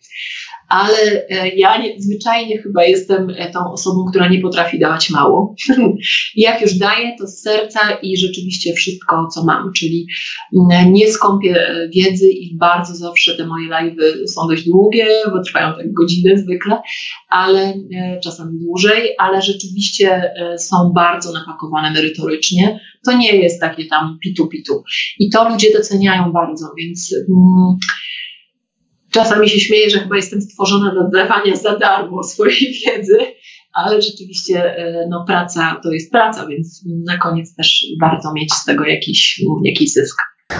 ale e, ja nie, zwyczajnie chyba jestem e, tą osobą, która nie potrafi dawać mało. Jak już daję, to z serca i rzeczywiście wszystko, co mam, czyli mm, nie skąpię e, wiedzy i bardzo zawsze te moje live'y są dość długie, bo trwają tak godzinę zwykle, ale czasami dłużej, ale rzeczywiście są bardzo napakowane merytorycznie. To nie jest takie tam pitu-pitu. I to ludzie doceniają bardzo, więc... Mm, Czasami się śmieję, że chyba jestem stworzona do dawania za darmo swojej wiedzy, ale rzeczywiście e, no, praca to jest praca, więc na koniec też warto mieć z tego jakiś, jakiś zysk.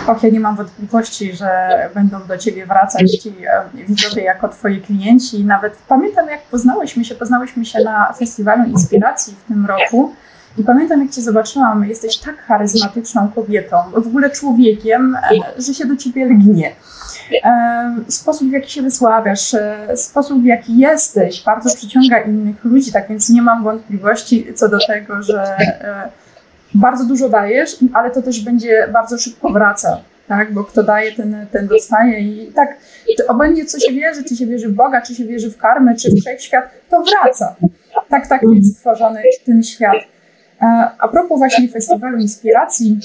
Och, ja nie mam wątpliwości, że będą do Ciebie wracać ci e, widzowie jako Twoi klienci. Nawet pamiętam, jak poznałyśmy się, poznałyśmy się na Festiwalu Inspiracji w tym roku. I pamiętam, jak Cię zobaczyłam, jesteś tak charyzmatyczną kobietą, w ogóle człowiekiem, e, że się do Ciebie lgnie sposób, w jaki się wysławiasz, e, sposób, w jaki jesteś, bardzo przyciąga innych ludzi, tak więc nie mam wątpliwości co do tego, że e, bardzo dużo dajesz, ale to też będzie bardzo szybko wraca, tak? Bo kto daje, ten, ten dostaje i tak obojętnie co się wierzy, czy się wierzy w Boga, czy się wierzy w karmę, czy w wszechświat, to wraca. Tak, tak jest stworzony ten świat. E, a propos właśnie Festiwalu Inspiracji,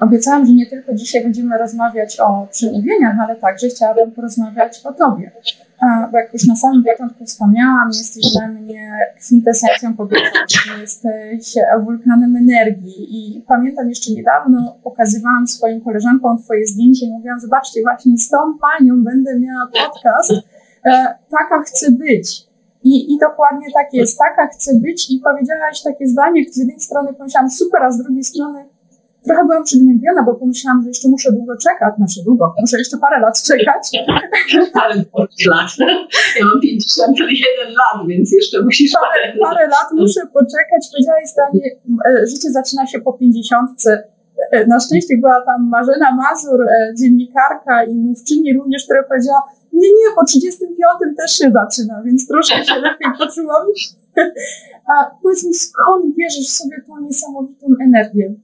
Obiecałam, że nie tylko dzisiaj będziemy rozmawiać o przemówieniach, ale także chciałabym porozmawiać o Tobie. Bo jak już na samym początku wspomniałam, jesteś dla mnie kwintesencją kobietą, jesteś wulkanem energii i pamiętam jeszcze niedawno pokazywałam swoim koleżankom Twoje zdjęcie i mówiłam, zobaczcie, właśnie z tą panią będę miała podcast, e, taka chcę być. I, I dokładnie tak jest, taka chcę być i powiedziałaś takie zdanie, z jednej strony pomyślałam super, a z drugiej strony trochę byłam przygnębiona, bo pomyślałam, że jeszcze muszę długo czekać, znaczy długo, muszę jeszcze parę lat czekać. Parę lat. Ja mam 51 lat, więc jeszcze musisz parę, parę, parę lat muszę poczekać. Powiedziałaś zdanie, e, życie zaczyna się po 50. E, na szczęście była tam Marzena Mazur, e, dziennikarka i mówczyni również, która powiedziała, nie, nie, po 35 też się zaczyna, więc troszkę się lepiej poczułam. A powiedz mi, skąd bierzesz sobie tą niesamowitą energię?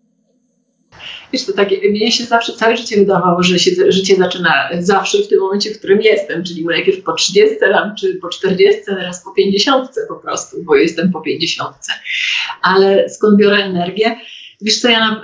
Wiesz, to takie, mnie się zawsze całe życie wydawało, że się życie zaczyna zawsze w tym momencie, w którym jestem, czyli najpierw po 30 lat, czy po 40, teraz po 50 po prostu, bo jestem po 50. Ale skąd biorę energię? Wiesz co, ja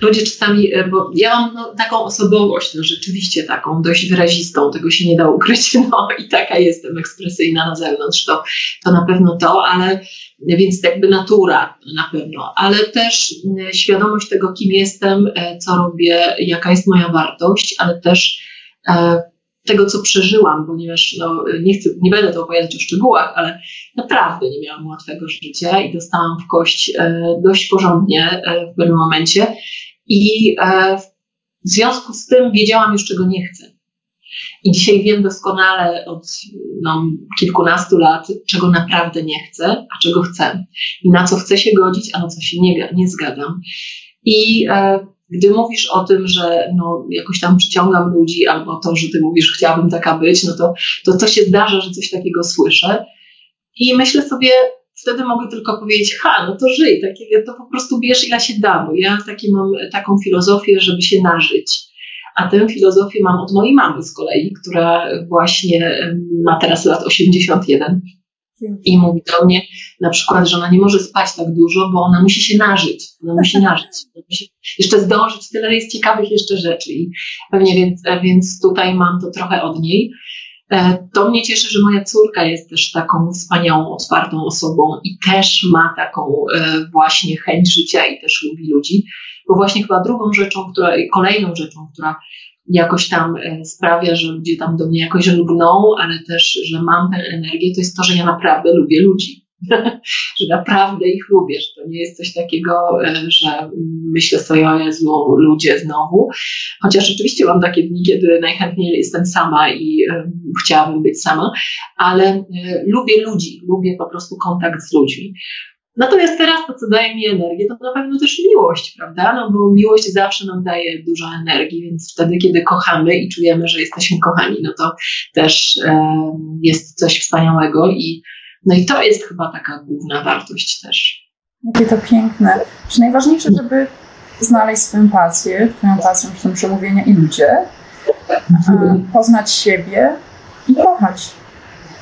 ludzie czasami, e, bo ja mam no, taką osobowość, no rzeczywiście taką dość wyrazistą, tego się nie da ukryć, no i taka jestem ekspresyjna na zewnątrz, to, to na pewno to, ale więc jakby natura na pewno, ale też mm, świadomość tego, kim jestem, e, co robię, jaka jest moja wartość, ale też e, tego, co przeżyłam, ponieważ no, nie, chcę, nie będę to opowiadać o szczegółach, ale naprawdę nie miałam łatwego życia i dostałam w kość e, dość porządnie e, w pewnym momencie. I e, w związku z tym wiedziałam już, czego nie chcę. I dzisiaj wiem doskonale od no, kilkunastu lat, czego naprawdę nie chcę, a czego chcę. I na co chcę się godzić, a na co się nie, nie zgadzam. I e, gdy mówisz o tym, że no, jakoś tam przyciągam ludzi, albo to, że ty mówisz, chciałabym taka być, no to, to, to się zdarza, że coś takiego słyszę. I myślę sobie, wtedy mogę tylko powiedzieć, ha, no to żyj, takie, to po prostu bierz ile się da, bo ja taki mam taką filozofię, żeby się nażyć. A tę filozofię mam od mojej mamy z kolei, która właśnie ma teraz lat 81 i mówi do mnie na przykład, że ona nie może spać tak dużo, bo ona musi się nażyć. Ona musi nażyć. musi jeszcze zdążyć. Tyle jest ciekawych jeszcze rzeczy. I pewnie więc, więc tutaj mam to trochę od niej. E, to mnie cieszy, że moja córka jest też taką wspaniałą, otwartą osobą i też ma taką e, właśnie chęć życia i też lubi ludzi. Bo właśnie chyba drugą rzeczą, która, kolejną rzeczą, która jakoś tam e, sprawia, że ludzie tam do mnie jakoś lgną, ale też, że mam tę energię, to jest to, że ja naprawdę lubię ludzi. że naprawdę ich lubię, że to nie jest coś takiego, e, że myślę sobie, o Jezu, ludzie znowu. Chociaż oczywiście mam takie dni, kiedy najchętniej jestem sama i um, chciałabym być sama, ale um, lubię ludzi, lubię po prostu kontakt z ludźmi. Natomiast teraz to, co daje mi energię, to na pewno też miłość, prawda? No bo miłość zawsze nam daje dużo energii, więc wtedy, kiedy kochamy i czujemy, że jesteśmy kochani, no to też jest coś wspaniałego i no i to jest chyba taka główna wartość też. Jakie to piękne. Że najważniejsze, żeby znaleźć swoją pasję, swoją pasję w tym przemówienia i ludzie, poznać siebie i kochać.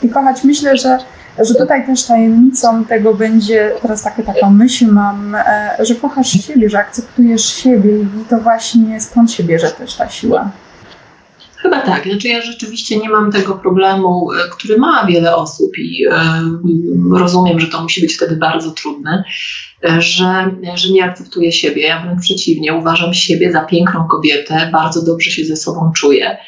I kochać. Myślę, że że tutaj też tajemnicą tego będzie, teraz takie, taką myśl mam, e, że kochasz siebie, że akceptujesz siebie i to właśnie stąd się bierze też ta siła. Chyba tak. Znaczy ja rzeczywiście nie mam tego problemu, e, który ma wiele osób i e, rozumiem, że to musi być wtedy bardzo trudne, e, że, że nie akceptuję siebie. Ja wręcz przeciwnie, uważam siebie za piękną kobietę, bardzo dobrze się ze sobą czuję.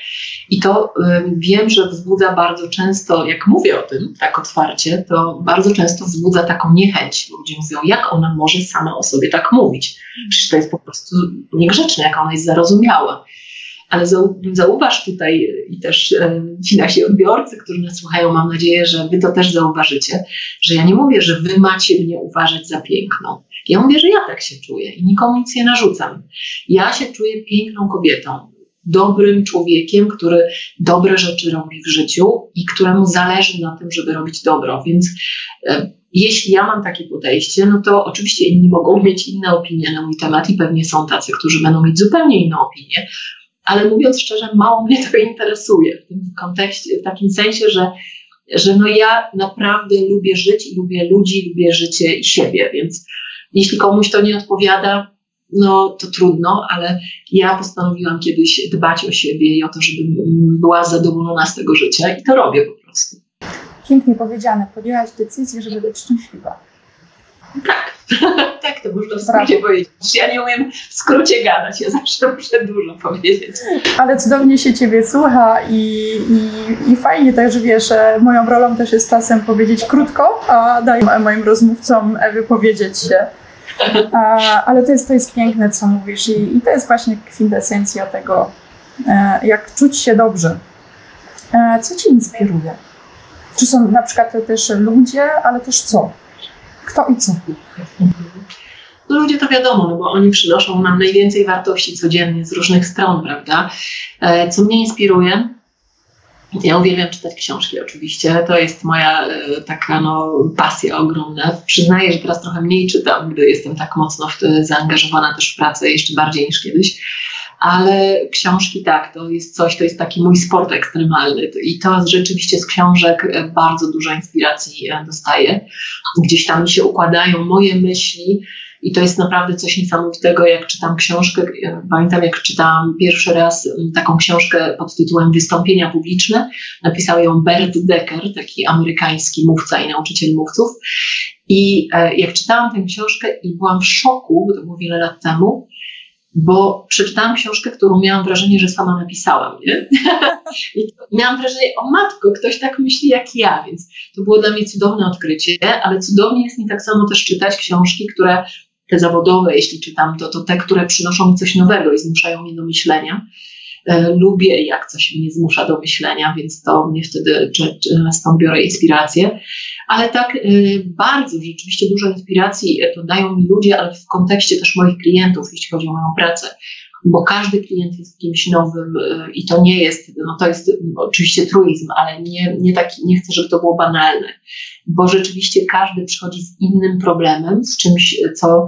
I to wiem, że wzbudza bardzo często, jak mówię o tym tak otwarcie, to bardzo często wzbudza taką niechęć. Ludzie mówią, jak ona może sama o sobie tak mówić? Przecież to jest po prostu niegrzeczne, jak ona jest zarozumiała. Ale zauważ tutaj i też e, ci nasi odbiorcy, którzy nas słuchają, mam nadzieję, że wy to też zauważycie, że ja nie mówię, że wy macie mnie uważać za piękną. Ja mówię, że ja tak się czuję i nikomu nic nie narzucam. Ja się czuję piękną kobietą, dobrym człowiekiem, który dobre rzeczy robi w życiu i któremu zależy na tym, żeby robić dobro. Więc e, jeśli ja mam takie podejście, no to oczywiście inni mogą mieć inne opinie na mój temat i pewnie są tacy, którzy będą mieć zupełnie inne opinie, ale mówiąc szczerze, mało mnie to interesuje w tym kontekście, w takim sensie, że, że no ja naprawdę lubię żyć i lubię ludzi, lubię życie i siebie, więc jeśli komuś to nie odpowiada, no to trudno, ale ja postanowiłam kiedyś dbać o siebie i o to, żebym była zadowolona z tego życia i to robię po prostu. Pięknie powiedziane. Podjęłaś decyzję, żeby być szczęśliwa. Tak, tak to można w skrócie powiedzieć. Ja nie umiem w skrócie gadać, ja zawsze muszę dużo powiedzieć. Ale cudownie się Ciebie słucha i, i, i fajnie też wiesz, moją rolą też jest czasem powiedzieć krótko, a daj moim rozmówcom wypowiedzieć się. A, ale to jest, to jest piękne, co mówisz i, i to jest właśnie kwintesencja tego, e, jak czuć się dobrze. E, co Cię inspiruje? Czy są na przykład też ludzie, ale też co? Kto i co? No ludzie to wiadomo, no bo oni przynoszą nam najwięcej wartości codziennie z różnych stron, prawda? E, co mnie inspiruje? Ja uwielbiam czytać książki oczywiście, to jest moja e, taka no, pasja ogromna. Przyznaję, że teraz trochę mniej czytam, gdy jestem tak mocno w zaangażowana też w pracę, jeszcze bardziej niż kiedyś ale książki tak, to jest coś, to jest taki mój sport ekstremalny i to rzeczywiście z książek e, bardzo dużo inspiracji e, dostaję. Gdzieś tam mi się układają moje myśli i to jest naprawdę coś niesamowitego, jak czytam książkę. E, pamiętam, jak czytałam pierwszy raz taką książkę pod tytułem Wystąpienia publiczne. Napisał ją Bert Decker, taki amerykański mówca i nauczyciel mówców. I jak czytałam tę książkę i byłam w szoku, bo to było wiele lat temu, bo przeczytałam książkę, którą miałam wrażenie, że sama napisałam. Nie? I miałam wrażenie, o matko, ktoś tak myśli jak ja, więc to było dla mnie cudowne odkrycie, ale cudownie jest mi tak samo też czytać książki, które te zawodowe, jeśli czytam, to, to te, które przynoszą mi coś nowego i zmuszają mnie do myślenia. E, lubię, jak coś mnie zmusza do myślenia, więc to mnie wtedy stąd biorę inspirację. Ale tak e, bardzo, rzeczywiście dużo inspiracji e, to dają mi ludzie, ale w kontekście też moich klientów, jeśli chodzi o moją pracę bo każdy klient jest kimś nowym i to nie jest, no to jest oczywiście truizm, ale nie, nie, taki, nie chcę, żeby to było banalne, bo rzeczywiście każdy przychodzi z innym problemem, z czymś, co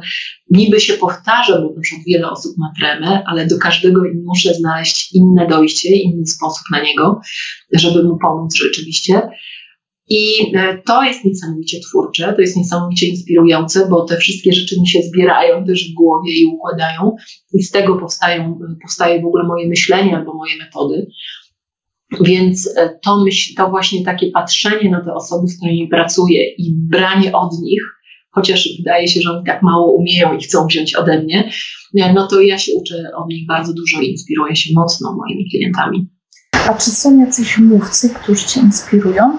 niby się powtarza, bo na przykład wiele osób ma tremę, ale do każdego muszę znaleźć inne dojście, inny sposób na niego, żeby mu pomóc rzeczywiście. I e, to jest niesamowicie twórcze, to jest niesamowicie inspirujące, bo te wszystkie rzeczy mi się zbierają też w głowie i układają, i z tego powstają, powstaje w ogóle moje myślenie albo moje metody. Więc e, to, myśl, to właśnie takie patrzenie na te osoby, z którymi pracuję i branie od nich, chociaż wydaje się, że oni tak mało umieją i chcą wziąć ode mnie, e, no to ja się uczę od nich bardzo dużo i inspiruję się mocno moimi klientami. A czy są jacyś mówcy, którzy Cię inspirują?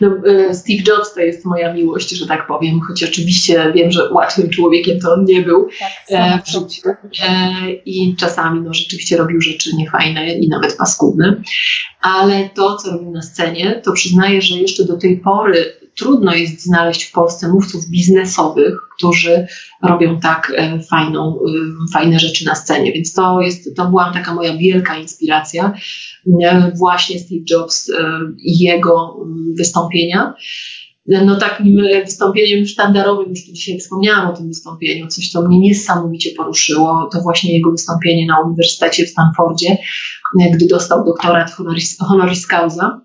No, e, Steve Jobs to jest moja miłość, że tak powiem, choć oczywiście wiem, że łatwym człowiekiem to on nie był tak, w życiu. I czasami no, rzeczywiście robił rzeczy niefajne i nawet paskudne. Ale to, co robił na scenie, to przyznaję, że jeszcze do tej pory trudno jest znaleźć w Polsce mówców biznesowych, którzy robią tak e, fajną, e, fajne rzeczy na scenie. Więc to, jest, to była taka moja wielka inspiracja, e, właśnie Steve Jobs i jego mm, wystąpienia. No takim wystąpieniem sztandarowym, już dzisiaj wspomniałam o tym wystąpieniu, coś co mnie niesamowicie poruszyło, to właśnie jego wystąpienie na Uniwersytecie w Stanfordzie, gdy dostał doktorat honoris, honoris causa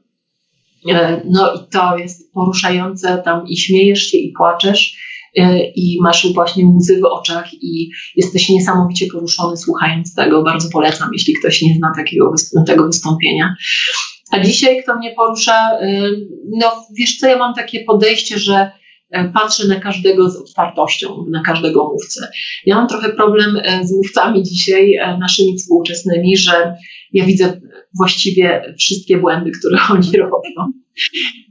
no i to jest poruszające, tam i śmiejesz się, i płaczesz, e, i masz właśnie łzy w oczach, i jesteś niesamowicie poruszony słuchając tego. Bardzo polecam, jeśli ktoś nie zna takiego, tego wystąpienia. A dzisiaj, kto mnie porusza, e, no wiesz co, ja mam takie podejście, że patrzę na każdego z otwartością, na każdego mówcę. Ja mam trochę problem z mówcami dzisiaj, naszymi współczesnymi, że ja widzę właściwie wszystkie błędy, które oni robią.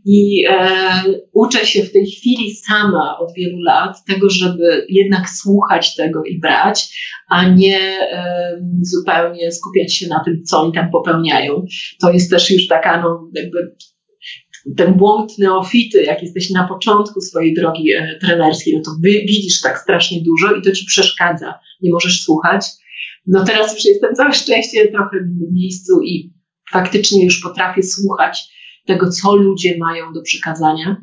I e, uczę się w tej chwili sama od wielu lat tego, żeby jednak słuchać tego i brać, a nie e, zupełnie skupiać się na tym, co oni tam popełniają. To jest też już taka, no, jakby ten błąd neofity, jak jesteś na początku swojej drogi e, trenerskiej, no to widzisz tak strasznie dużo i to ci przeszkadza. Nie możesz słuchać no teraz już jestem całe szczęście trochę w innym miejscu i faktycznie już potrafię słuchać tego, co ludzie mają do przekazania.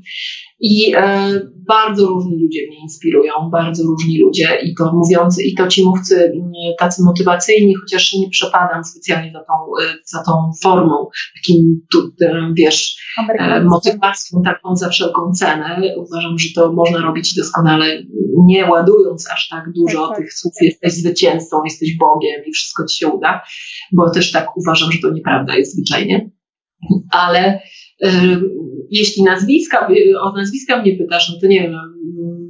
I e, bardzo różni ludzie mnie inspirują, bardzo różni ludzie i to mówiący, i to ci mówcy tacy motywacyjni, chociaż nie przepadam specjalnie za tą, e, za tą formą, takim, tu, e, wiesz, e, motywacją taką za wszelką cenę. Uważam, że to można robić doskonale, nie ładując aż tak dużo tak, tak. tych słów, jesteś zwycięzcą, jesteś Bogiem i wszystko ci się uda, bo też tak uważam, że to nieprawda jest zwyczajnie. Ale jeśli nazwiska, o nazwiska mnie pytasz, no to nie wiem,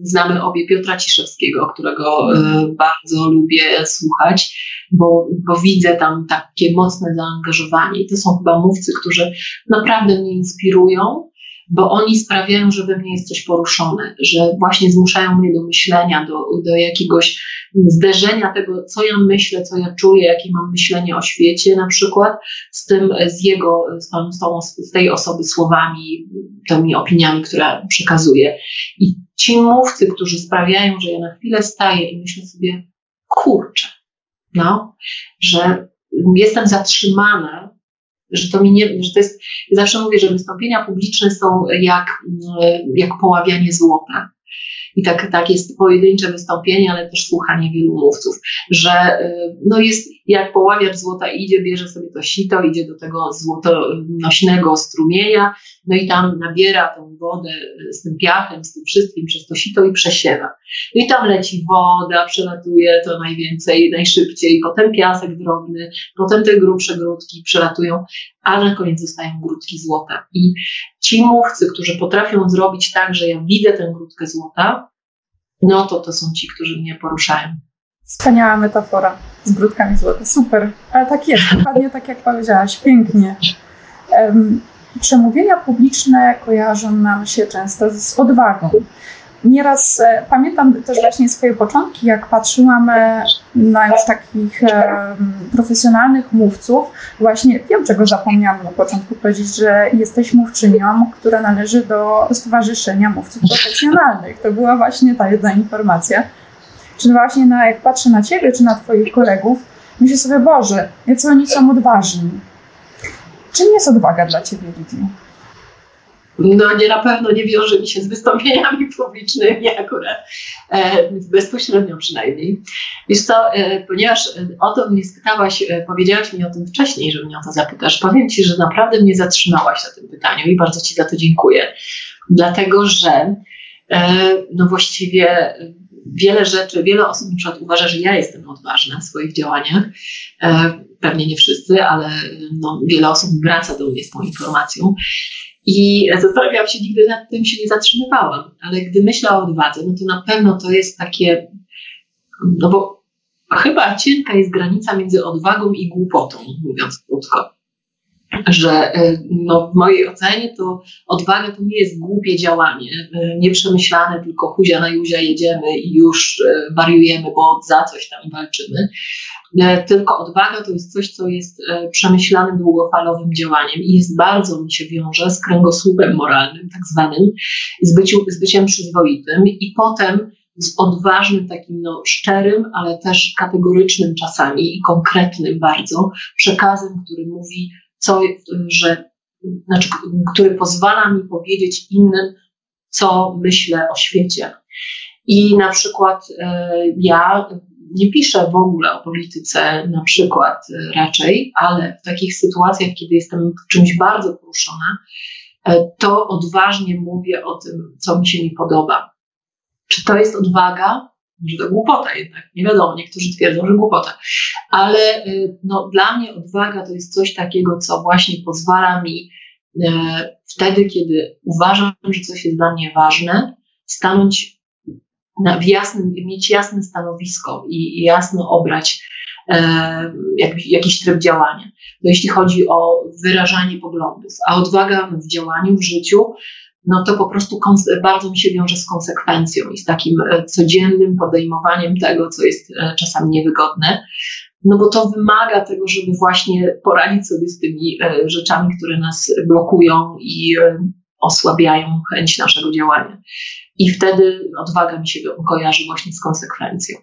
znamy obie Piotra Ciszewskiego, którego e, bardzo lubię słuchać, bo, bo widzę tam takie mocne zaangażowanie. To są chyba mówcy, którzy naprawdę mnie inspirują bo oni sprawiają, że we mnie jest coś poruszone, że właśnie zmuszają mnie do myślenia, do, do jakiegoś zderzenia tego, co ja myślę, co ja czuję, jakie mam myślenie o świecie na przykład, z tym, z jego, z, tą, z, tą, z tej osoby słowami, tymi opiniami, które przekazuje. I ci mówcy, którzy sprawiają, że ja na chwilę staję i myślę sobie, kurczę, no, że jestem zatrzymana że to mi nie, że to jest, zawsze mówię, że wystąpienia publiczne są jak, jak poławianie złota. I tak, tak jest pojedyncze wystąpienie, ale też słuchanie wielu mówców, że y, no jest jak poławiacz złota idzie, bierze sobie to sito, idzie do tego złotonośnego strumienia, no i tam nabiera tą wodę z tym piachem, z tym wszystkim przez to sito i przesiewa. No i tam leci woda, przelatuje to najwięcej, najszybciej, potem piasek drobny, potem te grubsze grudki przelatują, a na koniec zostają grudki złota. I ci mówcy, którzy potrafią zrobić tak, że ja widzę tę grudkę złota, no to to są ci, którzy mnie poruszają. Wspaniała metafora z grudkami złota. Super, ale tak jest, dokładnie tak jak powiedziałaś, pięknie. Przemówienia publiczne kojarzą nam się często z odwagą. Nieraz e, pamiętam też właśnie swoje początki, jak patrzyłam e, na już takich e, profesjonalnych mówców. Właśnie wiem, czego zapomniałam na początku powiedzieć, że jesteś mówczynią, która należy do Stowarzyszenia Mówców Profesjonalnych. To była właśnie ta jedna informacja. Czyli właśnie na, jak patrzę na Ciebie czy na Twoich kolegów, myślę sobie, Boże, jacy oni są odważni. Czym jest odwaga dla Ciebie, Lidii? No nie, na pewno nie wiąże mi się z wystąpieniami publicznymi akurat, e, bezpośrednio przynajmniej. Wiesz co, e, ponieważ o to mnie spytałaś, e, powiedziałaś mi o tym wcześniej, że mnie o to zapytasz, powiem Ci, że naprawdę mnie zatrzymałaś na tym pytaniu i bardzo Ci za to dziękuję, dlatego że e, no właściwie wiele rzeczy, wiele osób na przykład uważa, że ja jestem odważna w swoich działaniach. E, pewnie nie wszyscy, ale no, wiele osób wraca do mnie z tą informacją. I zastanawiałam się, nigdy nad tym się nie zatrzymywałam, ale gdy myślę o odwadze, no to na pewno to jest takie, no bo chyba cienka jest granica między odwagą i głupotą, mówiąc krótko. Że no, w mojej ocenie to odwaga to nie jest głupie działanie, nieprzemyślane, tylko huzia na juzia jedziemy i już wariujemy, bo za coś tam walczymy. E, tylko odwaga to jest coś, co jest e, przemyślanym, długofalowym działaniem i jest bardzo mi się wiąże z kręgosłupem moralnym, tak zwanym, z, byciu, z byciem przyzwoitym i potem z odważnym, takim no, szczerym, ale też kategorycznym czasami i konkretnym bardzo przekazem, który mówi, co, że, znaczy, który pozwala mi powiedzieć innym, co myślę o świecie. I na przykład e, ja nie piszę w ogóle o polityce na przykład e, raczej, ale w takich sytuacjach, kiedy jestem czymś bardzo poruszona, e, to odważnie mówię o tym, co mi się nie podoba. Czy to jest odwaga? Może to głupota jednak, nie wiadomo, niektórzy twierdzą, że głupota. Ale e, no, dla mnie odwaga to jest coś takiego, co właśnie pozwala mi wtedy, kiedy uważam, że coś jest dla mnie ważne, stanąć na, w jasnym, mieć jasne stanowisko i, i jasno obrać e, jak, jakiś tryb działania. To jeśli chodzi o wyrażanie poglądów, a odwaga w działaniu, w życiu, no to po prostu bardzo mi się wiąże z konsekwencją i z takim e, codziennym podejmowaniem tego, co jest e, czasami niewygodne. No bo to wymaga tego, żeby właśnie poradzić sobie z tymi e, rzeczami, które nas blokują i osłabiają chęć naszego działania. I wtedy odwaga mi się kojarzy właśnie z konsekwencją.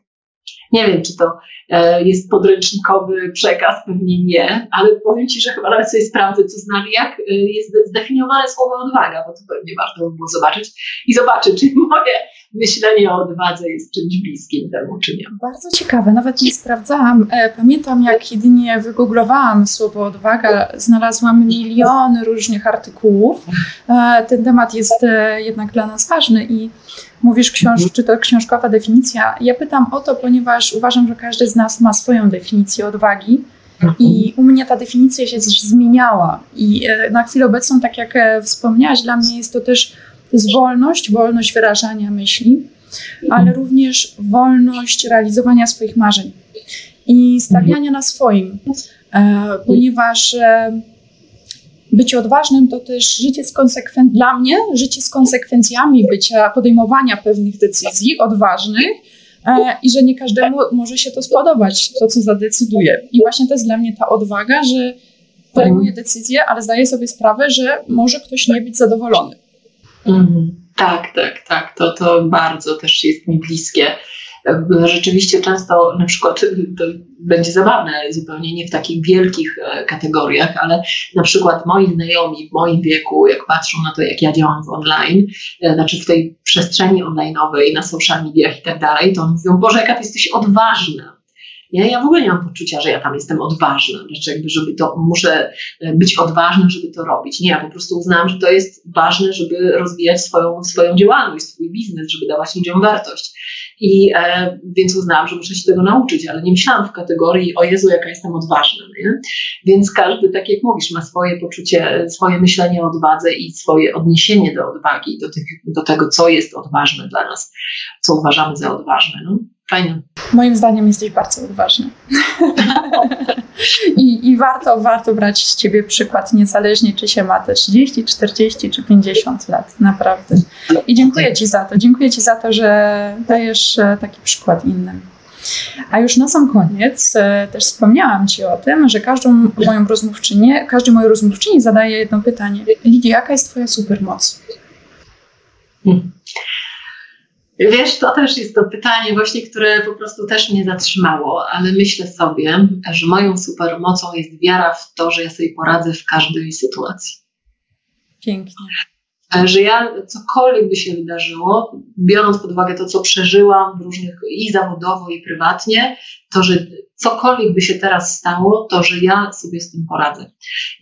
Nie wiem, czy to e, jest podręcznikowy przekaz, pewnie nie, ale powiem Ci, że chyba nawet sobie sprawdzę, co znam, jak e, jest zdefiniowane słowo odwaga, bo to pewnie warto by było zobaczyć i zobaczyć, czy moje myślenie o odwadze jest czymś bliskim temu, czy nie. Bardzo ciekawe, nawet nie sprawdzałam. E, pamiętam, jak jedynie wygooglowałam słowo odwaga, znalazłam miliony różnych artykułów. Ten temat jest jednak dla nas ważny i mówisz, książ czy to książkowa definicja. Ja pytam o to, ponieważ uważam, że każdy z nas ma swoją definicję odwagi. I u mnie ta definicja się zmieniała. I e, na chwilę obecną, tak jak e, wspomniałaś, dla mnie jest to też to jest wolność, wolność wyrażania myśli, ale również wolność realizowania swoich marzeń i stawiania na swoim, e, ponieważ bycie odważnym to też życie z konsekwen- dla mnie życie z konsekwencjami bycia, podejmowania pewnych decyzji odważnych i że nie każdemu może się to spodobać, to co zadecyduje. I właśnie to jest dla mnie ta odwaga, że podejmuję decyzję, ale zdaję sobie sprawę, że może ktoś nie być zadowolony. Mm, tak, tak, tak. To, to bardzo też jest mi bliskie rzeczywiście często na przykład to będzie zabawne, zupełnie nie w takich wielkich e, kategoriach, ale na przykład moi znajomi w moim wieku, jak patrzą na to, jak ja działam w online, e, znaczy w tej przestrzeni online'owej, na social mediach i tak dalej, to mówią, Boże, jaka ty jesteś odważna. Ja, ja w ogóle nie mam poczucia, że ja tam jestem odważna, znaczy jakby, żeby to, muszę e, być odważna, żeby to robić. Nie, ja po prostu uznałam, że to jest ważne, żeby rozwijać swoją, swoją działalność, swój biznes, żeby dawać ludziom wartość. I e, więc uznałam, że muszę się tego nauczyć, ale nie myślałam w kategorii, o Jezu, jaka jestem odważna. Nie? Więc każdy, tak jak mówisz, ma swoje poczucie, swoje myślenie o odwadze i swoje odniesienie do odwagi, do, tych, do tego, co jest odważne dla nas, co uważamy za odważne. No? Fajne. Moim zdaniem jesteś bardzo odważny. I, I warto, warto brać z ciebie przykład, niezależnie czy się ma te 30, 40 czy 50 lat. Naprawdę. I dziękuję ci za to. Dziękuję ci za to, że dajesz e, taki przykład innym. A już na sam koniec e, też wspomniałam Ci o tym, że każdą moją rozmówczynię, każdej mojej rozmówczyni zadaję jedno pytanie. Lidia, jaka jest Twoja supermoc? Hmm. Wiesz, to też jest to pytanie właśnie, które po prostu też mnie zatrzymało, ale myślę sobie, że moją supermocą jest wiara w to, że ja sobie poradzę w każdej sytuacji. Pięknie. Że ja cokolwiek by się wydarzyło, biorąc pod uwagę to, co przeżyłam w różnych i zawodowo, i prywatnie, to, że cokolwiek by się teraz stało, to że ja sobie z tym poradzę.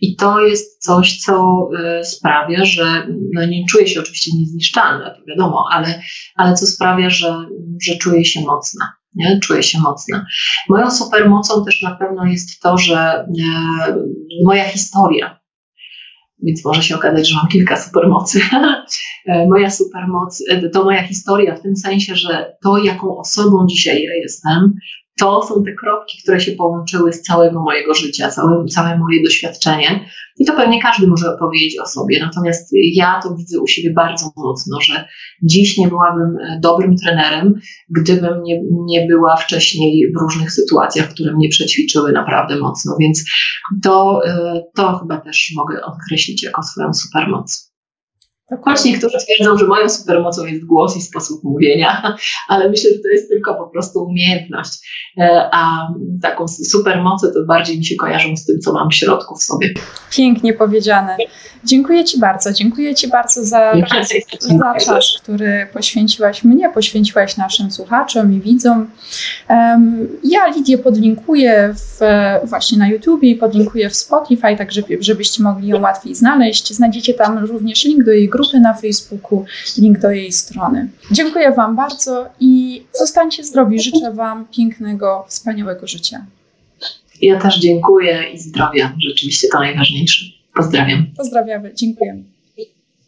I to jest coś, co y, sprawia, że no nie czuję się oczywiście niezniszczalna, to wiadomo, ale, ale co sprawia, że, że czuję się mocna. Nie? Czuję się mocna. Moją supermocą też na pewno jest to, że y, moja historia, więc może się okazać, że mam kilka supermocy. moja supermoc to moja historia w tym sensie, że to, jaką osobą dzisiaj ja jestem, to są te kropki, które się połączyły z całego mojego życia, całe, całe moje doświadczenie. I to pewnie każdy może opowiedzieć o sobie. Natomiast ja to widzę u siebie bardzo mocno, że dziś nie byłabym e, dobrym trenerem, gdybym nie, nie była wcześniej w różnych sytuacjach, które mnie przećwiczyły naprawdę mocno. Więc to, e, to chyba też mogę określić jako swoją supermoc. Choć niektórzy twierdzą, że moją supermocą jest głos i sposób mówienia, ale myślę, że to jest tylko po prostu umiejętność. E, a taką supermocę to bardziej mi się kojarzą z tym, co mam w środku w sobie. Pięknie powiedziane. Dziękuję Ci bardzo. Dziękuję Ci bardzo za, za czas, który poświęciłaś mnie, poświęciłaś naszym słuchaczom i widzom. Ja Lidię podlinkuję w, właśnie na YouTubie i podlinkuję w Spotify, tak żebyście mogli ją łatwiej znaleźć. Znajdziecie tam również link do jej grupy na Facebooku, link do jej strony. Dziękuję Wam bardzo i zostańcie zdrowi. Życzę Wam pięknego, wspaniałego życia. Ja też dziękuję i zdrowia. Rzeczywiście to najważniejsze. Pozdrawiam. Pozdrawiamy. Dziękujemy.